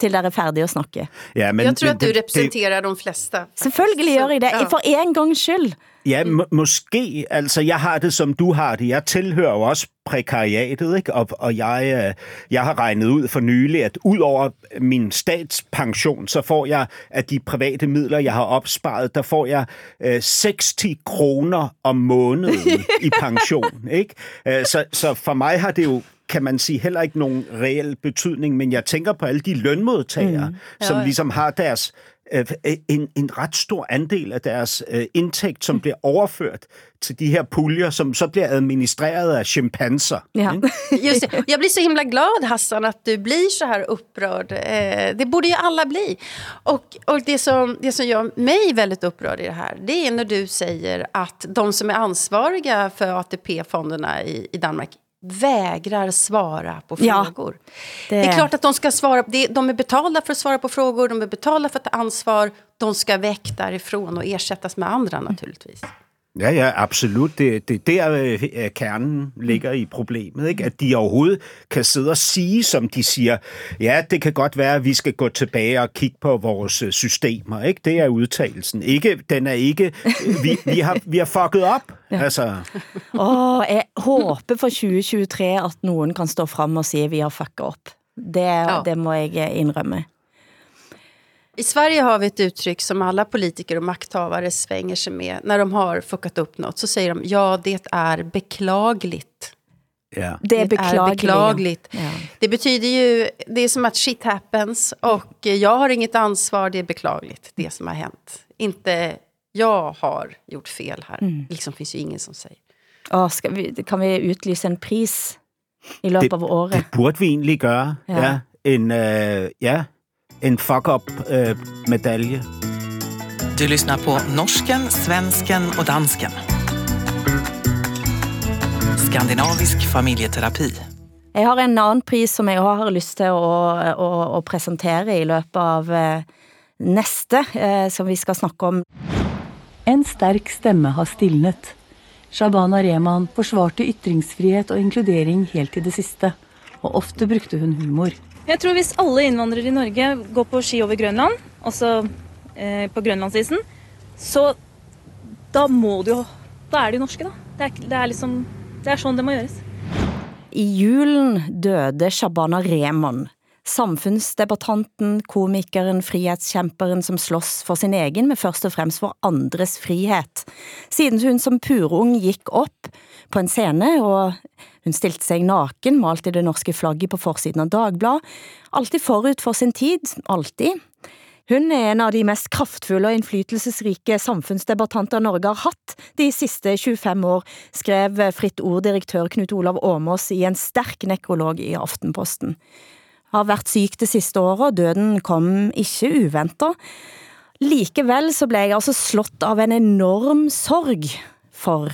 til der er færdig at snakke. Ja, men jag tror att du representerar de flesta. faktiskt. Selvfølgelig gør I det, for en gang skyld. Ja, må, måske. Altså, jeg har det, som du har det. Jeg tilhører jo også prekariatet, ikke? Og, og jeg, øh, jeg har regnet ud for nylig, at ud over min statspension, så får jeg af de private midler, jeg har opsparet, der får jeg øh, 60 kroner om måneden i pension, ikke? Øh, så, så for mig har det jo kan man sige, heller ikke nogen reel betydning, men jeg tænker på alle de lønmodtagere, mm. som ja. ligesom har deres øh, en, en ret stor andel af deres øh, indtægt, som bliver overført til de her puljer, som så bliver administreret af chimpanser. Ja. ikke? Just det. Jag blir så himla glad Hassan att du blir så här upprörd. Eh, det borde ju alla bli. Och, och det, som, det som gör mig väldigt upprörd i det här, det är när du säger att de som är ansvariga för ATP-fonderna i, i Danmark vägrar svara på Ja, frågor. det- Det... är klart att de ska svara. De är betalda för att svara på frågor, de är betalda för att ta ansvar. De ska väck därifrån och ersättas med andra naturligtvis. Ja, ja, absolut. Det, det er der, øh, øh, kernen ligger i problemet. Ikke? At de overhovedet kan sidde og sige, som de siger, ja, det kan godt være, at vi skal gå tilbage og kigge på vores øh, systemer. Ikke? Det er udtalelsen. Ikke, den er ikke... Vi, vi, har, vi har fucket op. Ja. Altså, Åh, jeg håber for 2023 at nogen kan stå frem og sige, at vi har fucket op. Det, Ja. det må jeg indrømme. I Sverige har vi ett uttryck som alla politiker och makthavare svänger sig med. När de har fuckat upp något så säger de ja, det är beklagligt. ja. Det er beklageligt. beklagligt. Ja. Det betyder ju, det är som att shit happens och jag har inget ansvar, det är beklagligt, det som har hänt. Inte jag har gjort fel här. Det liksom finns ju ingen som säger. Åh, skal vi, kan vi utlyse en pris i løbet av året? Det burde vi egentlig gøre. Ja. Ja. ja. En, øh, ja, en fuck-up-medalje. Du lyssnar på norsken, svensken och dansken. Skandinavisk familjeterapi. Jeg har en anden pris, som jeg har lyst til at, at, at præsentere i løbet av eh, næste, eh, som vi skal snakke om. En sterk stemme har stilnet. Shabana Rehman forsvarte ytringsfrihet og inkludering helt til det siste, og ofte brukte hun humor. Jeg tror hvis alle innvandrere i Norge går på ski over Grønland, altså eh, på grønlandsisen, så da må du jo Da er de norske, da. Det er, det er liksom Det er sånn det må gjøres. I julen døde Shabana Rehman, samfundsdebattanten, komikeren, frihetskæmperen som slåss for sin egen, men først og fremmest for andres frihet. Siden hun som purung gik op på en scene, og hun stilte sig naken, malte det norske flagget på forsiden av Dagblad, alltid forud for sin tid, alltid. Hun er en av de mest kraftfulle og indflytelsesrike samfundsdebattanter Norge har hatt de siste 25 år, skrev Fritt Ord-direktør Knut Olav Åmås i en stærk nekrolog i Aftenposten. Har været syg det sidste året, og døden kom ikke uventet. Likevel så blev jeg altså slått av en enorm sorg for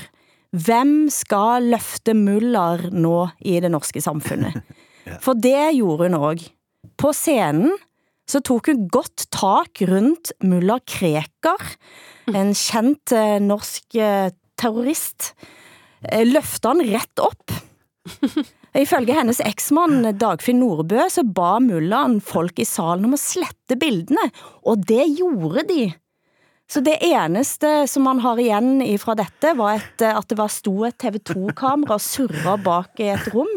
hvem skal løfte Muller nå i det norske samfundet? For det gjorde hun også. På scenen så tog hun godt tak rundt Muller Kreker, en kendt eh, norsk eh, terrorist. Eh, Løfte han rett op. Ifølge hennes eksmann Dagfinn Nordbø så ba Mullan folk i salen om at slette bildene, og det gjorde de. Så det eneste som man har igen fra dette var et, at det var stod et TV2-kamera og surra bak i et rum,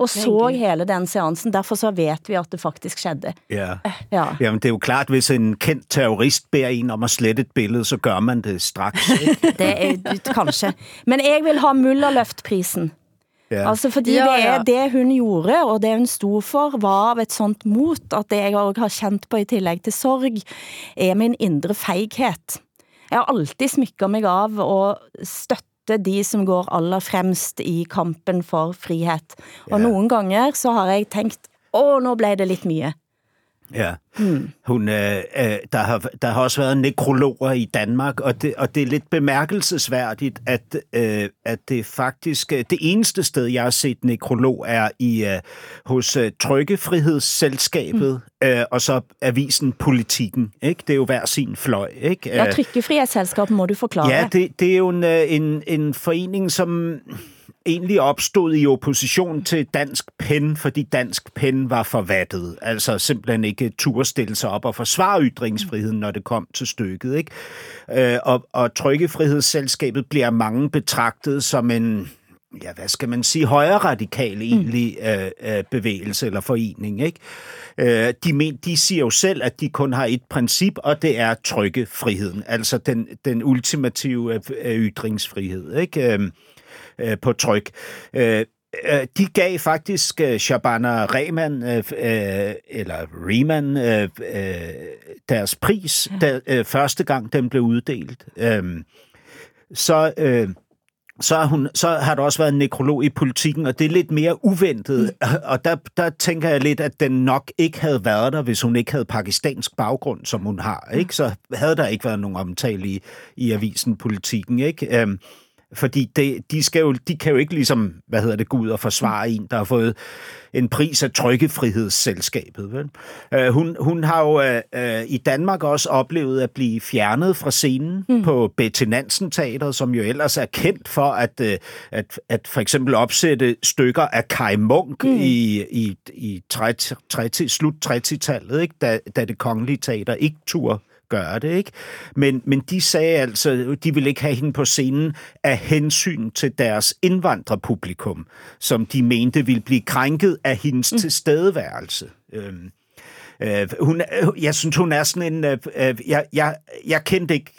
og så hele den seansen. Derfor så vet vi, at det faktisk skedde. Ja. Ja. Jamen, det er jo klart, hvis en kendt terrorist beder en om at slette et billede, så gør man det straks. Ikke? Det er kanskje. Men jeg vil ha Mullerløftprisen. Ja. Altså fordi Ja, det er ja. det hun gjorde, og det hun stod for, var av et sånt mot, at det jeg også har kjent på i tillegg til sorg, er min indre feighet. Jeg har alltid smykket mig av å støtte de som går aller fremst i kampen for frihet. Og nogle ganger så har jeg tænkt, åh, nå blev det lidt mye. Ja. Hmm. Hun, øh, øh, der, har, der har også været nekrologer i Danmark, og det, og det er lidt bemærkelsesværdigt, at, øh, at det faktisk øh, det eneste sted, jeg har set nekrolog, er i øh, hos øh, Trykkefrihedsselskabet, mm. øh, og så avisen Politikken. Ikke? Det er jo hver sin fløj. Ikke? Ja, Øh, trykkefrihetsselskab må du forklare. Ja, det, det er jo en, en, en forening, som egentlig opstod i opposition til Dansk Pen, fordi Dansk Pen var forvattet. Altså simpelthen ikke turde stille sig op og forsvare ytringsfriheden, når det kom til stykket. Ikke? Øh, og, og Trykkefrihedsselskabet bliver mange betragtet som en ja, hvad skal man sige, højre radikal egentlig øh, øh, bevægelse eller forening. Ikke? Øh, de, men, de siger jo selv, at de kun har et princip, og det er trykkefriheden, altså den, den ultimative øh, ytringsfrihed ikke? Øh, øh, på tryk. Øh, øh, de gav faktisk øh, Shabana Rehman, øh, øh, eller Rehman, øh, øh, deres pris, da, øh, første gang den blev uddelt. Øh, så... Øh, så, er hun, så har der også været en nekrolog i politikken, og det er lidt mere uventet. Og der, der tænker jeg lidt, at den nok ikke havde været der, hvis hun ikke havde pakistansk baggrund, som hun har. Ikke? Så havde der ikke været nogen omtale i, i avisen Politikken. Ikke? Øhm, fordi det, de, skal jo, de kan jo ikke ligesom, hvad hedder det, gå ud og forsvare en, der har fået en pris af Trykkefrihedsselskabet. Vel? Øh, hun, hun har jo øh, øh, i Danmark også oplevet at blive fjernet fra scenen mm. på Betty Nansen Teatret, som jo ellers er kendt for at, øh, at, at for eksempel opsætte stykker af Kai Munk mm. i, i, i 30, 30, slut 30-tallet, ikke? Da, da det kongelige teater ikke turde gøre det, ikke? Men, men de sagde altså, de ville ikke have hende på scenen af hensyn til deres indvandrerpublikum, som de mente ville blive krænket af hendes mm. tilstedeværelse. Øhm, øh, hun, er- jeg synes, hun er sådan en... Øh, øh, jeg, jeg, jeg kendte ikke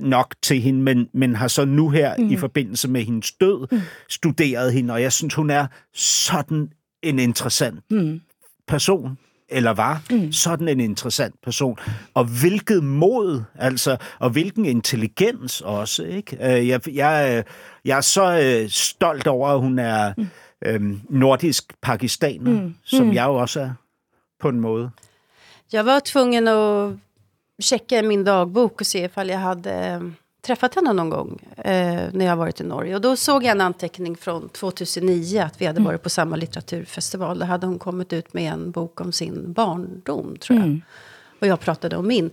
nok til hende, men, men har så nu her mm. i forbindelse med hendes død mm. studeret hende, og jeg synes, hun er sådan en interessant Mm. person, eller var mm. sådan en interessant person. Og hvilket mod, altså, og hvilken intelligens også, ikke? Øh, Jeg, jeg, jeg er så øh, stolt over, at hun er mm. øhm, nordisk pakistaner, mm. som Mm. jeg jo også er, på en måde. Jag var tvungen att checka i min dagbok och se ifall jag hade eh, träffat henne någon gång eh, när jag varit i Norge. Och då såg jag en anteckning från 2009 att vi hade varit på samma litteraturfestival. Då hade hon kommit ut med en bok om sin barndom, tror jag. Och jag pratade om min.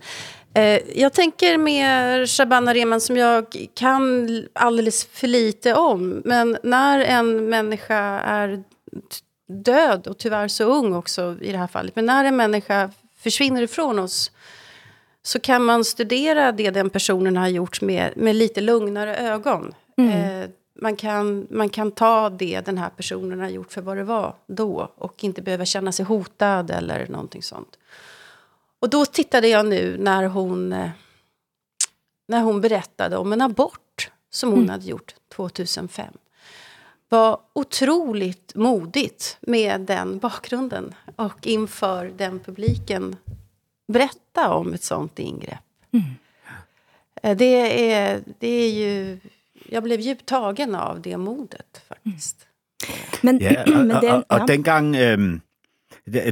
Eh, jag tänker med Shabana Rehman som jag kan alldeles för lite om. Men när en människa är död och tyvärr så ung också i det här fallet. Men när en människa försvinner ifrån oss så kan man studera det den personen har gjort med, med lite lugnare ögon. Eh, man, kan, man kan ta det den här personen har gjort för vad det var då och inte behöva känna sig hotad eller någonting sånt. Och då tittade jag nu när hon, eh, när hon berättade om en abort som hon hade gjort 2005 var otroligt modigt med den bakgrunden och inför den publiken berätta om ett sånt ingrepp. Eh, Det, är, det är ju... Jag blev djupt tagen av det modet faktiskt. Men, Ja, og, men og, det, og, og dengang, øhm,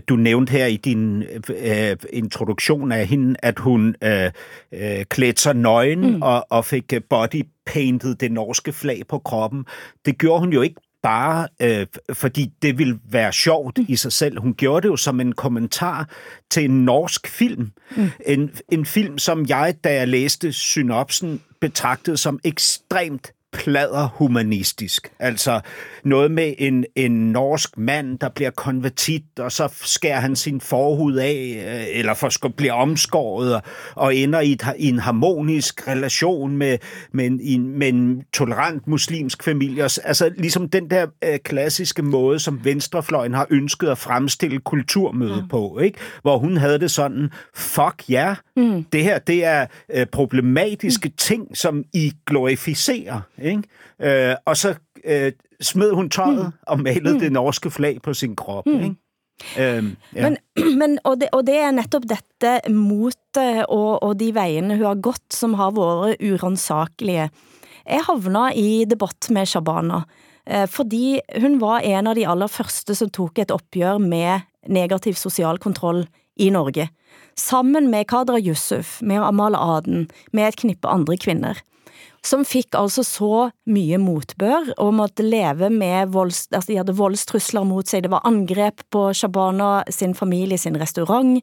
du nævnte her i din øh, introduktion af hende, at hun øh, øh, klædte sig nøgen mm. og, og fik bodypainted det norske flag på kroppen. Det gjorde hun jo ikke bare øh, fordi det ville være sjovt mm. i sig selv. Hun gjorde det jo som en kommentar til en norsk film. Mm. En, en film, som jeg, da jeg læste synopsen, betragtede som ekstremt plader humanistisk. Altså noget med en, en norsk mand, der bliver konvertit, og så skærer han sin forhud af, øh, eller for, bliver omskåret, og, og ender i, et, i en harmonisk relation med, med, en, med en tolerant muslimsk familie. Altså ligesom den der øh, klassiske måde, som venstrefløjen har ønsket at fremstille kulturmøde mm. på, ikke? hvor hun havde det sådan, fuck ja, yeah, mm. det her det er øh, problematiske mm. ting, som I glorificerer. Ikke? Øh, og så øh, smed hun tøjet mm. og malede mm. det norske flag på sin krop. Mm. Ikke? Um, ja. men, men, og, det, og det er netop dette motet og, og de vejene hun har gått, som har været uransakelige. Jeg havna i debatt med Shabana, eh, fordi hun var en av de aller første som tog et opgør med negativ social kontroll i Norge. Sammen med Kadra Yusuf, med Amal Aden, med et knippe andre kvinder som fik altså så mye motbør og måtte leve med volds, altså de havde voldstrusler mot sig. Det var angreb på Shabana sin familie, sin restaurant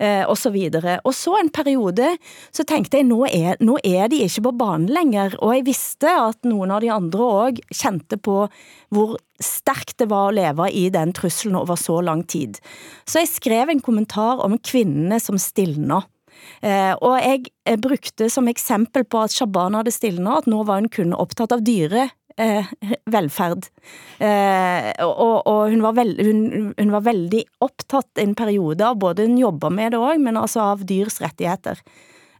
eh, og så videre. Og så en periode, så tænkte jeg, nu er, nu er de ikke på banen længere, og jeg vidste at nogle av de andre også kendte på hvor stærkt det var at leve i den truslen over så lang tid. Så jeg skrev en kommentar om kvinderne som stillner. Eh, og jeg brugte som eksempel på at Shabana havde stilnet, at nå var hun kun optaget av dyre eh, velfærd. Eh, og, og hun, var veld, hun, hun var veldig optaget en periode av både hun jobber med det også, men altså av dyrs rettigheter.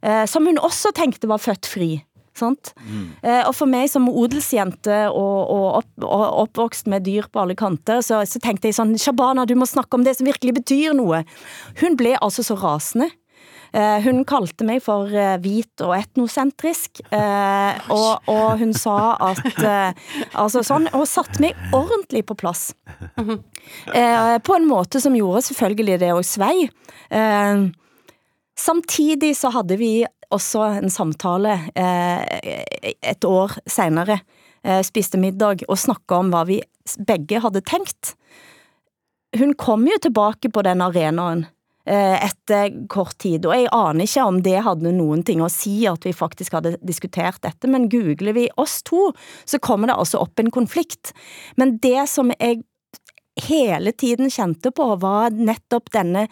Eh, som hun også tænkte var født fri. Sant? Mm. Eh, og for mig som odelsjente og, og, opp, og opvokst med dyr på alle kanter, så, så tænkte jeg sådan, Shabana, du må snakke om det, som virkelig betyder noget. Hun blev altså så rasende. Uh, hun kaldte mig for uh, hvit og etnocentrisk, uh, og, og hun sa at, altså sådan, og satte mig ordentligt på plads. På en måte som gjorde selvfølgelig det også svej. Uh, samtidig så havde vi også en samtale et år senere, spiste middag og snakkede om hvad vi begge havde tænkt. Hun kom jo tilbage på den arenaen, Eh, Eh, etter kort tid. Og jeg aner ikke om det hadde noen ting å si at vi faktisk hadde diskutert dette, men googler vi oss to, så kommer det altså opp en konflikt. Men det som jeg hele tiden kjente på, var nettopp denne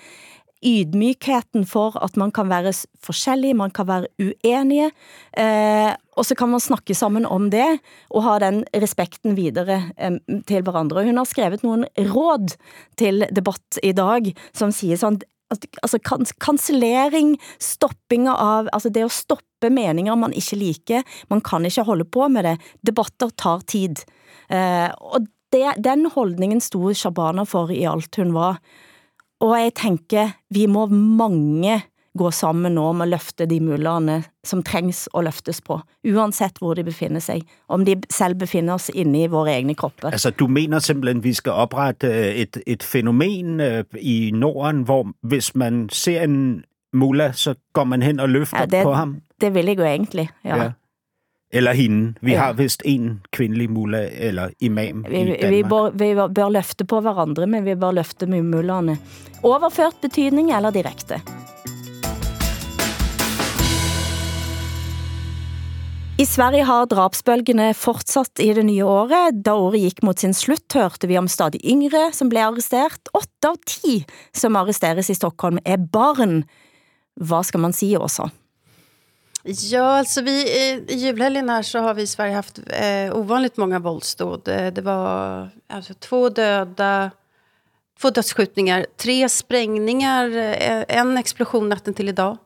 ydmykheten for at man kan være forskjellig, man kan være uenige, eh, og så kan man snakke sammen om det, og ha den respekten videre eh, til hverandre. Hun har skrevet noen råd til debatt i dag, som sier sånn altså, altså kansellering, stopping av, altså det at stoppe meninger man ikke liker, man kan ikke holde på med det, debatter tar tid. Eh, og det, den holdningen stod Shabana for i alt hun var. Og jeg tænker, vi må mange gå sammen nå med at løfte de mullerne, som trængs at løftes på, uansett hvor de befinder sig, om de selv befinder sig inde i våre egne kropper. Altså, du mener simpelthen, at vi skal oprette øh, et, et fænomen øh, i Norden, hvor hvis man ser en mulla, så går man hen og løfter ja, det, på ham? Det vil jeg jo egentlig, ja. ja. Eller hende. Vi ja. har vist en kvindelig mulla eller imam vi, i Danmark. Vi bør, vi bør løfte på hverandre, men vi bør løfte med mullerne. Overført betydning eller direkte? I Sverige har drapsbølgene fortsat i det nye året. Da året gik mot sin slut, hørte vi om stadig yngre som blev arresteret. 8 av 10 som arresteres i Stockholm er barn. Vad ska man sige også? Ja, alltså vi, eh, i julhelgen här så har vi i Sverige haft eh, ovanligt många våldsdåd. Eh, det, var alltså, två döda, två dödsskjutningar, tre sprängningar, eh, en explosion natten till idag.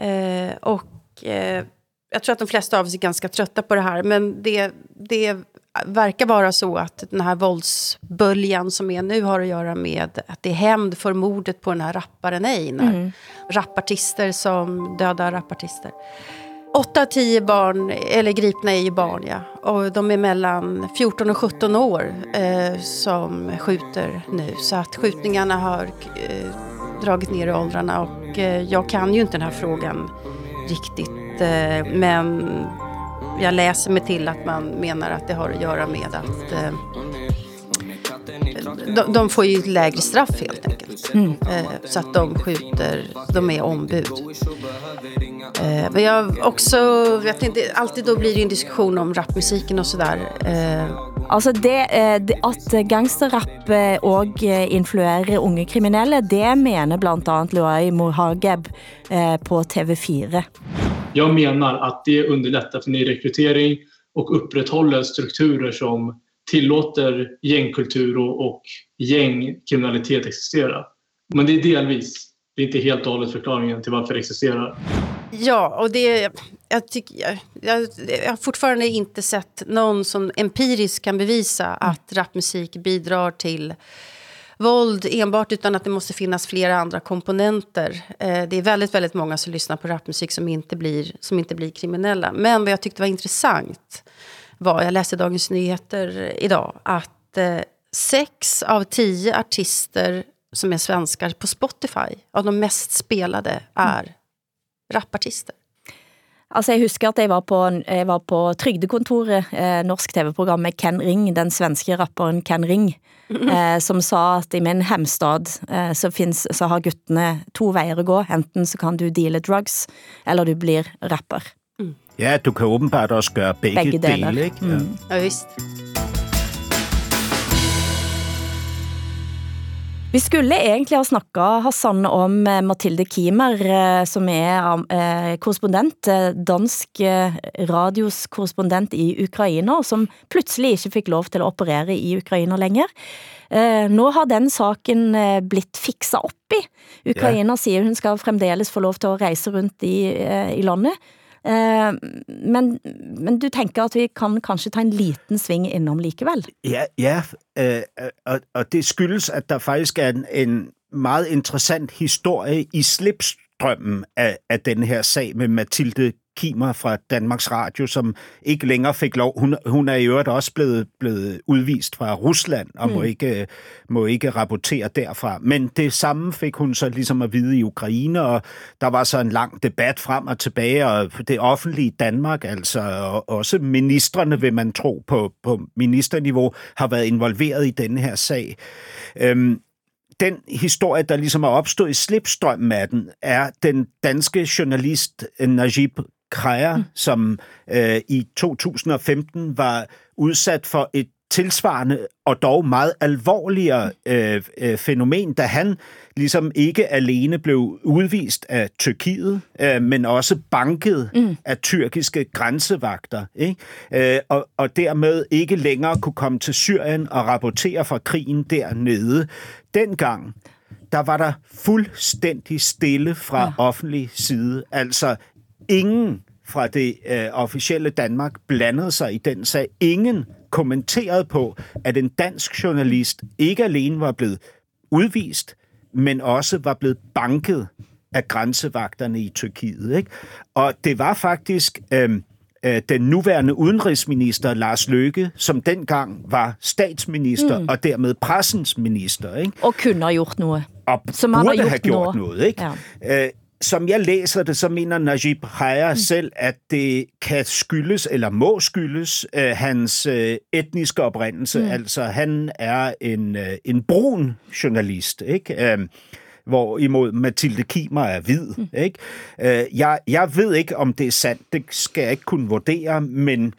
Eh, och eh, jag tror att de flesta av oss är ganska trötta på det här, men det, det verkar vara så att den här våldsböljan som är nu har att göra med att det är hämnd för mordet på den här rapparen Einar. Mm. Rappartister som dödar rappartister. Åtta av tio barn, eller gripna är ju barn ja. Och de är mellan 14 och 17 år eh, som skjuter nu. Så att skjutningarna har eh, dragit ner i åldrarna och eh, jag kan ju inte den här frågan riktigt. Eh, men jag läser mig till att man menar att det har att göra med att eh, de, de får ju lägre straff helt enkelt. Mm. Eh, så att de skjuter, de är ombud. Eh, men jag också, vet inte, alltid då blir det en diskussion om rapmusiken och sådär. Eh, Altså det, eh, det at gangsterrap eh, og eh, influerer unge kriminelle, det mener blandt andet Luai Mohageb eh, på TV4. Jag menar att det underlättar för nyrekrytering och upprätthåller strukturer som tillåter gängkultur och, och gängkriminalitet existera. Men det är delvis, det är inte helt och hållet förklaringen till varför det existerar. Ja, och det... Jag, tycker, jag, jag, jag har fortfarande inte sett någon som empiriskt kan bevisa att rapmusik bidrar till våld enbart utan att det måste finnas flera andra komponenter. Eh, det är väldigt, väldigt många som lyssnar på rapmusik som inte blir, som inte blir kriminella. Men vad jag tyckte var intressant var, jag läste Dagens Nyheter idag, att eh, sex av tio artister som är svenskar på Spotify, av de mest spelade, är rapartister. Altså jeg husker at jeg var på, jeg var på Trygdekontoret, eh, norsk tv-program med Ken Ring, den svenske rapperen Ken Ring, eh, som sa at i min hemstad eh, så, finnes, så har guttene to veier å gå. Enten så kan du deale drugs, eller du blir rapper. Ja, du kan åbenbart også gøre begge, Begge dele, ikke? Mm. Ja, visst. Vi skulle egentlig ha snakket, Hassan, om eh, Mathilde Kiemer, eh, som er eh, korrespondent, dansk radios korrespondent i Ukraina, og som pludselig ikke fik lov til at operere i Ukraina længere. Nå har den saken blitt fikset op i. Ukraina siger, hun skal fremdeles få lov til at rejse rundt i, i landet. Eh, men, men du tænker, at vi kan kanskje ta en liten sving innom likevel? Ja, ja øh, og, og det skyldes, at der faktisk er en, en meget interessant historie i slipstrømmen af, af den her sag med Mathilde Kimer fra Danmarks Radio, som ikke længere fik lov. Hun, hun er i øvrigt også blevet, blevet udvist fra Rusland og mm. må, ikke, må ikke rapportere derfra. Men det samme fik hun så ligesom at vide i Ukraine, og der var så en lang debat frem og tilbage, og det offentlige Danmark, altså og også ministerne, vil man tro på, på ministerniveau, har været involveret i denne her sag. Øhm, den historie, der ligesom er opstået i slipstrømmen af den, er den danske journalist Najib Kræer, mm. som øh, i 2015 var udsat for et tilsvarende og dog meget alvorligere øh, øh, fænomen, da han ligesom ikke alene blev udvist af Tyrkiet, øh, men også banket mm. af tyrkiske grænsevagter, ikke? Øh, og, og dermed ikke længere kunne komme til Syrien og rapportere fra krigen dernede. Dengang, der var der fuldstændig stille fra ja. offentlig side. Altså ingen fra det øh, officielle Danmark blandede sig i den sag. Ingen kommenterede på, at en dansk journalist ikke alene var blevet udvist, men også var blevet banket af grænsevagterne i Tyrkiet. Ikke? Og det var faktisk øh, øh, den nuværende udenrigsminister, Lars Løkke, som dengang var statsminister mm. og dermed pressens minister. Ikke? Og kunne have gjort noget. Og Som burde gjort have gjort nu. noget. Ikke? Ja. Øh, som jeg læser det, så mener Najib Khaja mm. selv, at det kan skyldes, eller må skyldes, øh, hans øh, etniske oprindelse. Mm. Altså, han er en, øh, en brun journalist, ikke? Øh, hvorimod Mathilde Kimer er hvid. Mm. Ikke? Øh, jeg, jeg ved ikke, om det er sandt. Det skal jeg ikke kunne vurdere, men,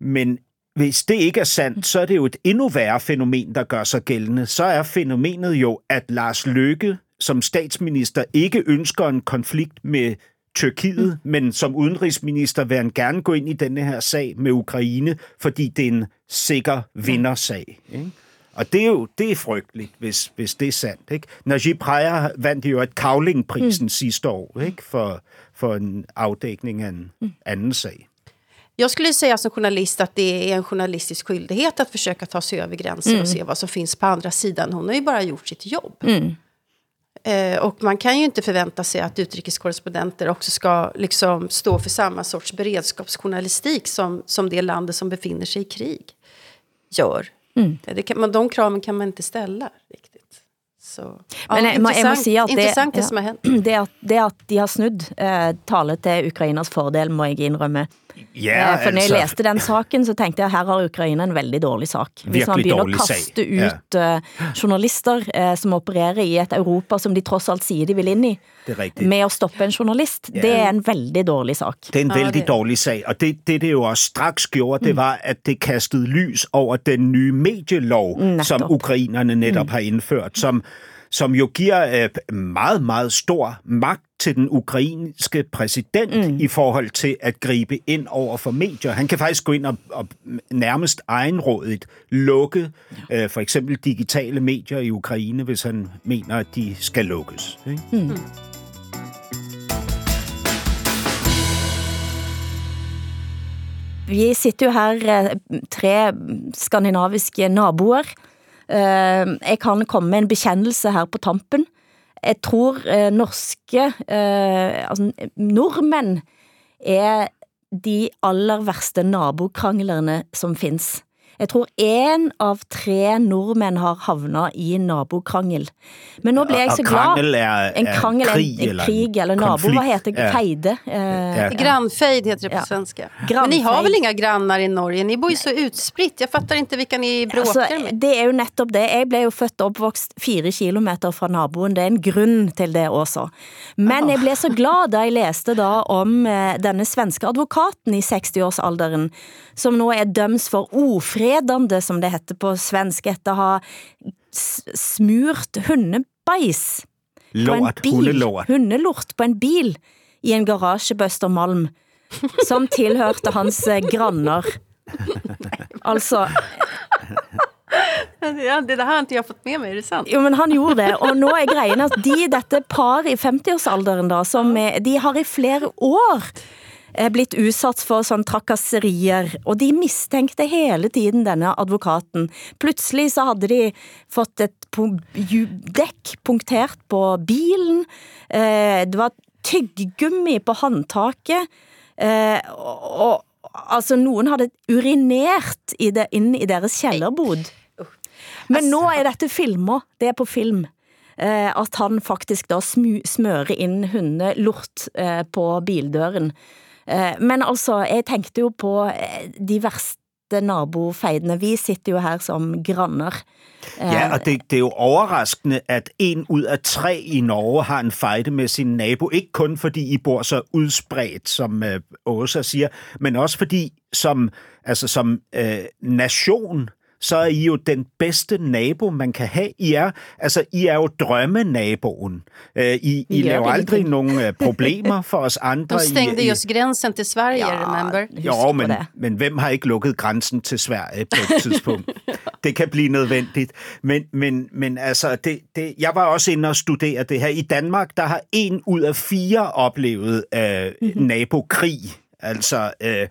men hvis det ikke er sandt, så er det jo et endnu værre fænomen, der gør sig gældende. Så er fænomenet jo, at Lars Løkke som statsminister ikke ønsker en konflikt med Tyrkiet, mm. men som udenrigsminister vil han gerne gå ind i denne her sag med Ukraine, fordi det er en sikker vindersag. Ikke? Og det er jo det er frygteligt, hvis, hvis det er sandt. Ikke? Najib Prejer vandt jo et Kavlingprisen mm. sidste år ikke? For, for en afdækning af en mm. anden sag. Jag skulle säga som journalist att det är en journalistisk skyldighet att försöka ta sig över gränser Mm. och se vad som finns på andra sidan. Hon har ju bara gjort sitt jobb. Mm. Eh, och man kan ju inte förvänta sig att utrikeskorrespondenter också ska liksom stå för samma sorts beredskapsjournalistik som, som det landet som befinner sig i krig gör. Mm. Det kan, man, de kraven kan man inte ställa riktigt. Så, ja, Men jeg, må- jeg må si at det, det ja, som har hänt. det, at, det at de har snudd eh, tale til Ukrainas fordel, må jeg innrømme. Ja, Eh, For når jeg altså- læste den saken, så tenkte jeg, her har Ukraina en veldig dårlig sak. Hvis man å sag, kaste ut eh, journalister eh, som opererer i et Europa som de trods alt siger, de vil ind i, Det er rigtigt. med at stoppe en journalist, det er en veldig dårlig sak. Det er en vældig dårlig sag, og det, det, det jo også straks gjorde, det var, at det kastede lys over den nye medielov, Netop. som ukrainerne netop har indført, som, som jo giver øh, meget, meget stor magt til den ukrainske præsident mm. i forhold til at gribe ind over for medier. Han kan faktisk gå ind og, og nærmest egenrådigt lukke øh, for eksempel digitale medier i Ukraine, hvis han mener, at de skal lukkes. Ikke? Mm. Vi sitter jo her eh, tre skandinaviske naboer. Eh, Jeg kan komme med en bekendelse her på tampen. Jeg tror eh, norske, eh, altså nordmænd er de aller værste nabokranglerne som findes. Jeg tror en av tre nordmænd har havnet i en nabokrangel. Men nu bliver jeg så glad. krangel er- en er krangel, en, krig en eller krig eller en nabo. Hvad heter Ja. fejde? Eh, Grannfejd heter det på Ja. svenska. Men ni har väl inga grannar i Norge? Ni bor ju så utspritt. Jag fattar inte vilka ni bråkar Altså, med. det er jo netop det. Jeg blev jo født og opvokst fire kilometer fra naboen. Det er en grund til det også. Men jeg blev så glad, da jeg læste da om eh, denne svenske advokaten i 60-årsalderen, som nu er døms for ofredande, som det heter på svensk, etter at ha smurt hundebajs på en Lort, bil, hundelort. på en bil i en garage på Østermalm, som tilhørte hans eh, granner. Altså, Ja, det där har inte jag fått med mig, är det sant? Jo, men han gjorde det, og nå er greien at de, dette par i 50-årsalderen da, som de har i flere år eh, blitt usatt for sånn trakasserier, og de mistænkte hele tiden denne advokaten. Pludselig så hadde de fått et dekk punktert på bilen, eh, det var tyggegummi på håndtaket, eh, og, altså noen hadde urinert i det, inn i deres kjellerbod. Men nå er dette filmer, det er på film, at han faktisk da smører inn hundelort på bildøren. Eh, men altså, jeg tænkte jo på eh, de værste nabofejdene. Vi sitter jo her som granner. Eh, ja, og det, det er jo overraskende, at en ud af tre i Norge har en fejde med sin nabo. Ikke kun fordi I bor så udspredt, som eh, øh, Åsa siger, men også fordi som, altså, som øh, nation, så er I jo den bedste nabo, man kan have. I er, altså, I er jo drømmenaboen. Øh, I, I Gør laver aldrig nogen øh, problemer for os andre. De stängde I, just gränsen till Sverige, Ja, remember? jo, men, men hvem har ikke lukket grænsen til Sverige på et tidspunkt? det kan blive nødvendigt. Men, men, men altså, det, det, jeg var også inde og studere det her. I Danmark, der har en ud af fire oplevet øh, mm-hmm. nabokrig. Altså, øh,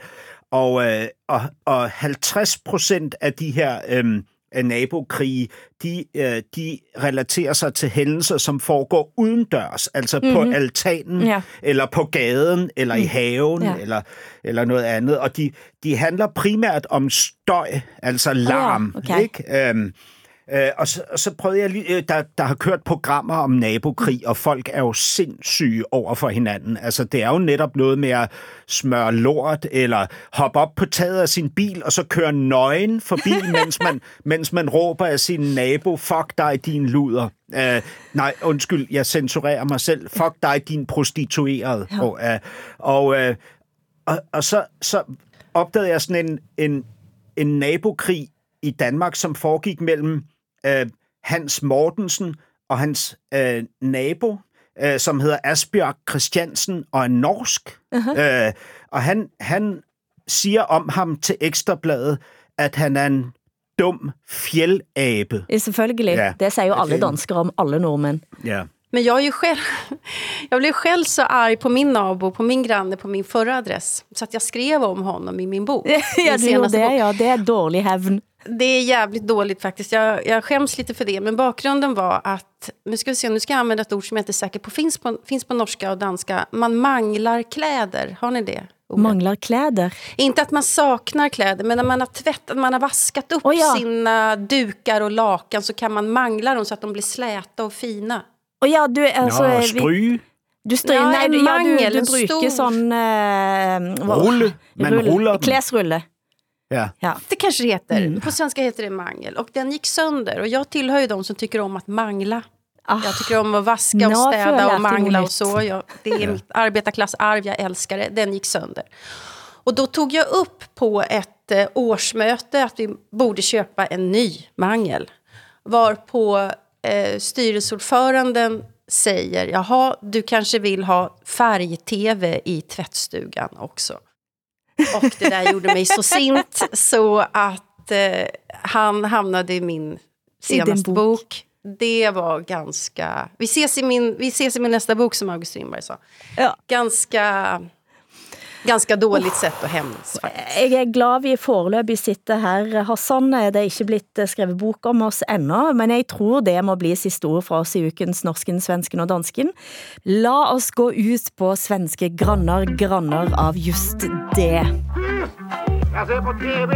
og, øh, og, og 50 procent af de her øh, af nabokrige, de, øh, de relaterer sig til hændelser, som foregår udendørs, altså mm-hmm. på Mhm. altanen, Ja. eller på gaden, eller i Mm. haven, Ja. eller, eller noget andet. Og de, de handler primært om støj, altså larm. okay. ikke? Øhm, øh, og, så, og så prøvede jeg lige, øh, der, der har kørt programmer om nabokrig, og folk er jo sindssyge over for hinanden. Altså, det er jo netop noget med at smøre lort, eller hoppe op på taget af sin bil, og så køre nøgen forbi, mens man, mens man råber af sin nabo, fuck dig, din luder. Øh, nej, undskyld, jeg censurerer mig selv. Fuck dig, din prostituerede. Ja. Og, øh, og, øh, og, og så, så opdagede jeg sådan en, en, en nabokrig i Danmark, som foregik mellem øh, Hans Mortensen og hans øh, nabo, øh, som hedder Asbjørg Christiansen og er norsk. Uh-huh. Øh, og han, han siger om ham til Ekstrabladet, at han er en dum fjellabe. Selvfølgelig. Ja. Det siger jo alle danskere om alle nordmænd. Ja. Men jag är ju själv, jag blev själv så arg på min nabo, på min granne, på min förra adress. Så att jag skrev om honom i min bok. ja, du gjorde det, ja. Det är dålig hävn. Det är jävligt dåligt faktiskt. Jag, jag skäms lite för det. Men bakgrunden var att, nu ska vi se, nu ska jag använda ett ord som jag inte är säker på finns, på, finns på norska och danska. Man manglar kläder, har ni det? Ordet? Manglar kläder? Inte att man saknar kläder, men när man har tvättat, man har vaskat upp oh ja. sina dukar och lakan så kan man mangla dem så att de blir släta och fina. Och ja, du, alltså, ja, stry. Du stryk, ja, nej, du, mangel, ja, du, du bruker stor... sån... Uh, Rull, men rull, ruller Kläsrulle. Ja. ja. Det kanske det heter. Mm. På svenska heter det mangel. Och den gick sönder. Och jag tillhör ju de som tycker om att mangla. Ah. Jag tycker om att vaska och städa och mangla och så. Jag, det är mitt arbetarklassarv, jag älskar det. Den gick sönder. Och då tog jag upp på ett eh, årsmöte att vi borde köpa en ny mangel. Varpå eh, styrelseordföranden säger, jaha, du kanske vill ha färg-tv i tvättstugan också. Och det där gjorde mig så sint så att eh, han hamnade i min senaste I bok. bok. Det var ganska... Vi ses, i min, vi ses i min nästa bok, som August Strindberg sa. Ja. Ganska ganska dåligt sätt att hämnas. Jeg er glad vi foreløbig sitter her. Hassan, det er ikke blitt skrevet bok om oss enda, men jeg tror det må bli siste ord fra oss i ukens Norsken, Svensken og Dansken. La oss gå ut på svenske grannar, grannar av just det. Jeg ser på TV!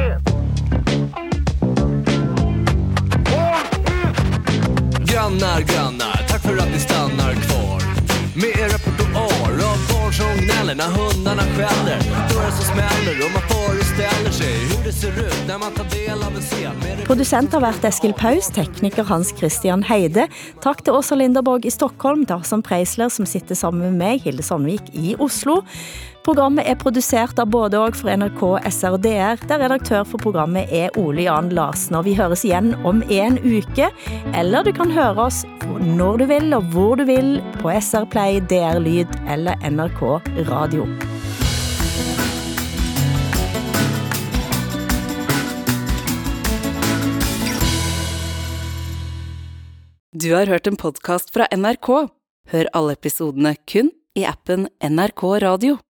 Grannar, grannar, tack för att ni stannar kvar med er av barn som gnäller när hundarna skäller. Dörrar som smäller och man föreställer sig hur det ser ut när man tar del av en scen. Producent har varit Eskil Paus, tekniker Hans Christian Heide. Tack till Åsa Linderborg i Stockholm, till som Preisler som sitter sammen med mig, Hilde Sandvik i Oslo. Programmet er produceret av både og for NRK, SR og DR, der redaktør for programmet er Ole Jan Larsen. Og vi høres igen om en uke, eller du kan høre oss når du vil og hvor du vil på SR Play, DR Lyd eller NRK Radio. Du har hørt en podcast fra NRK. Hør alle episodene kun i appen NRK Radio.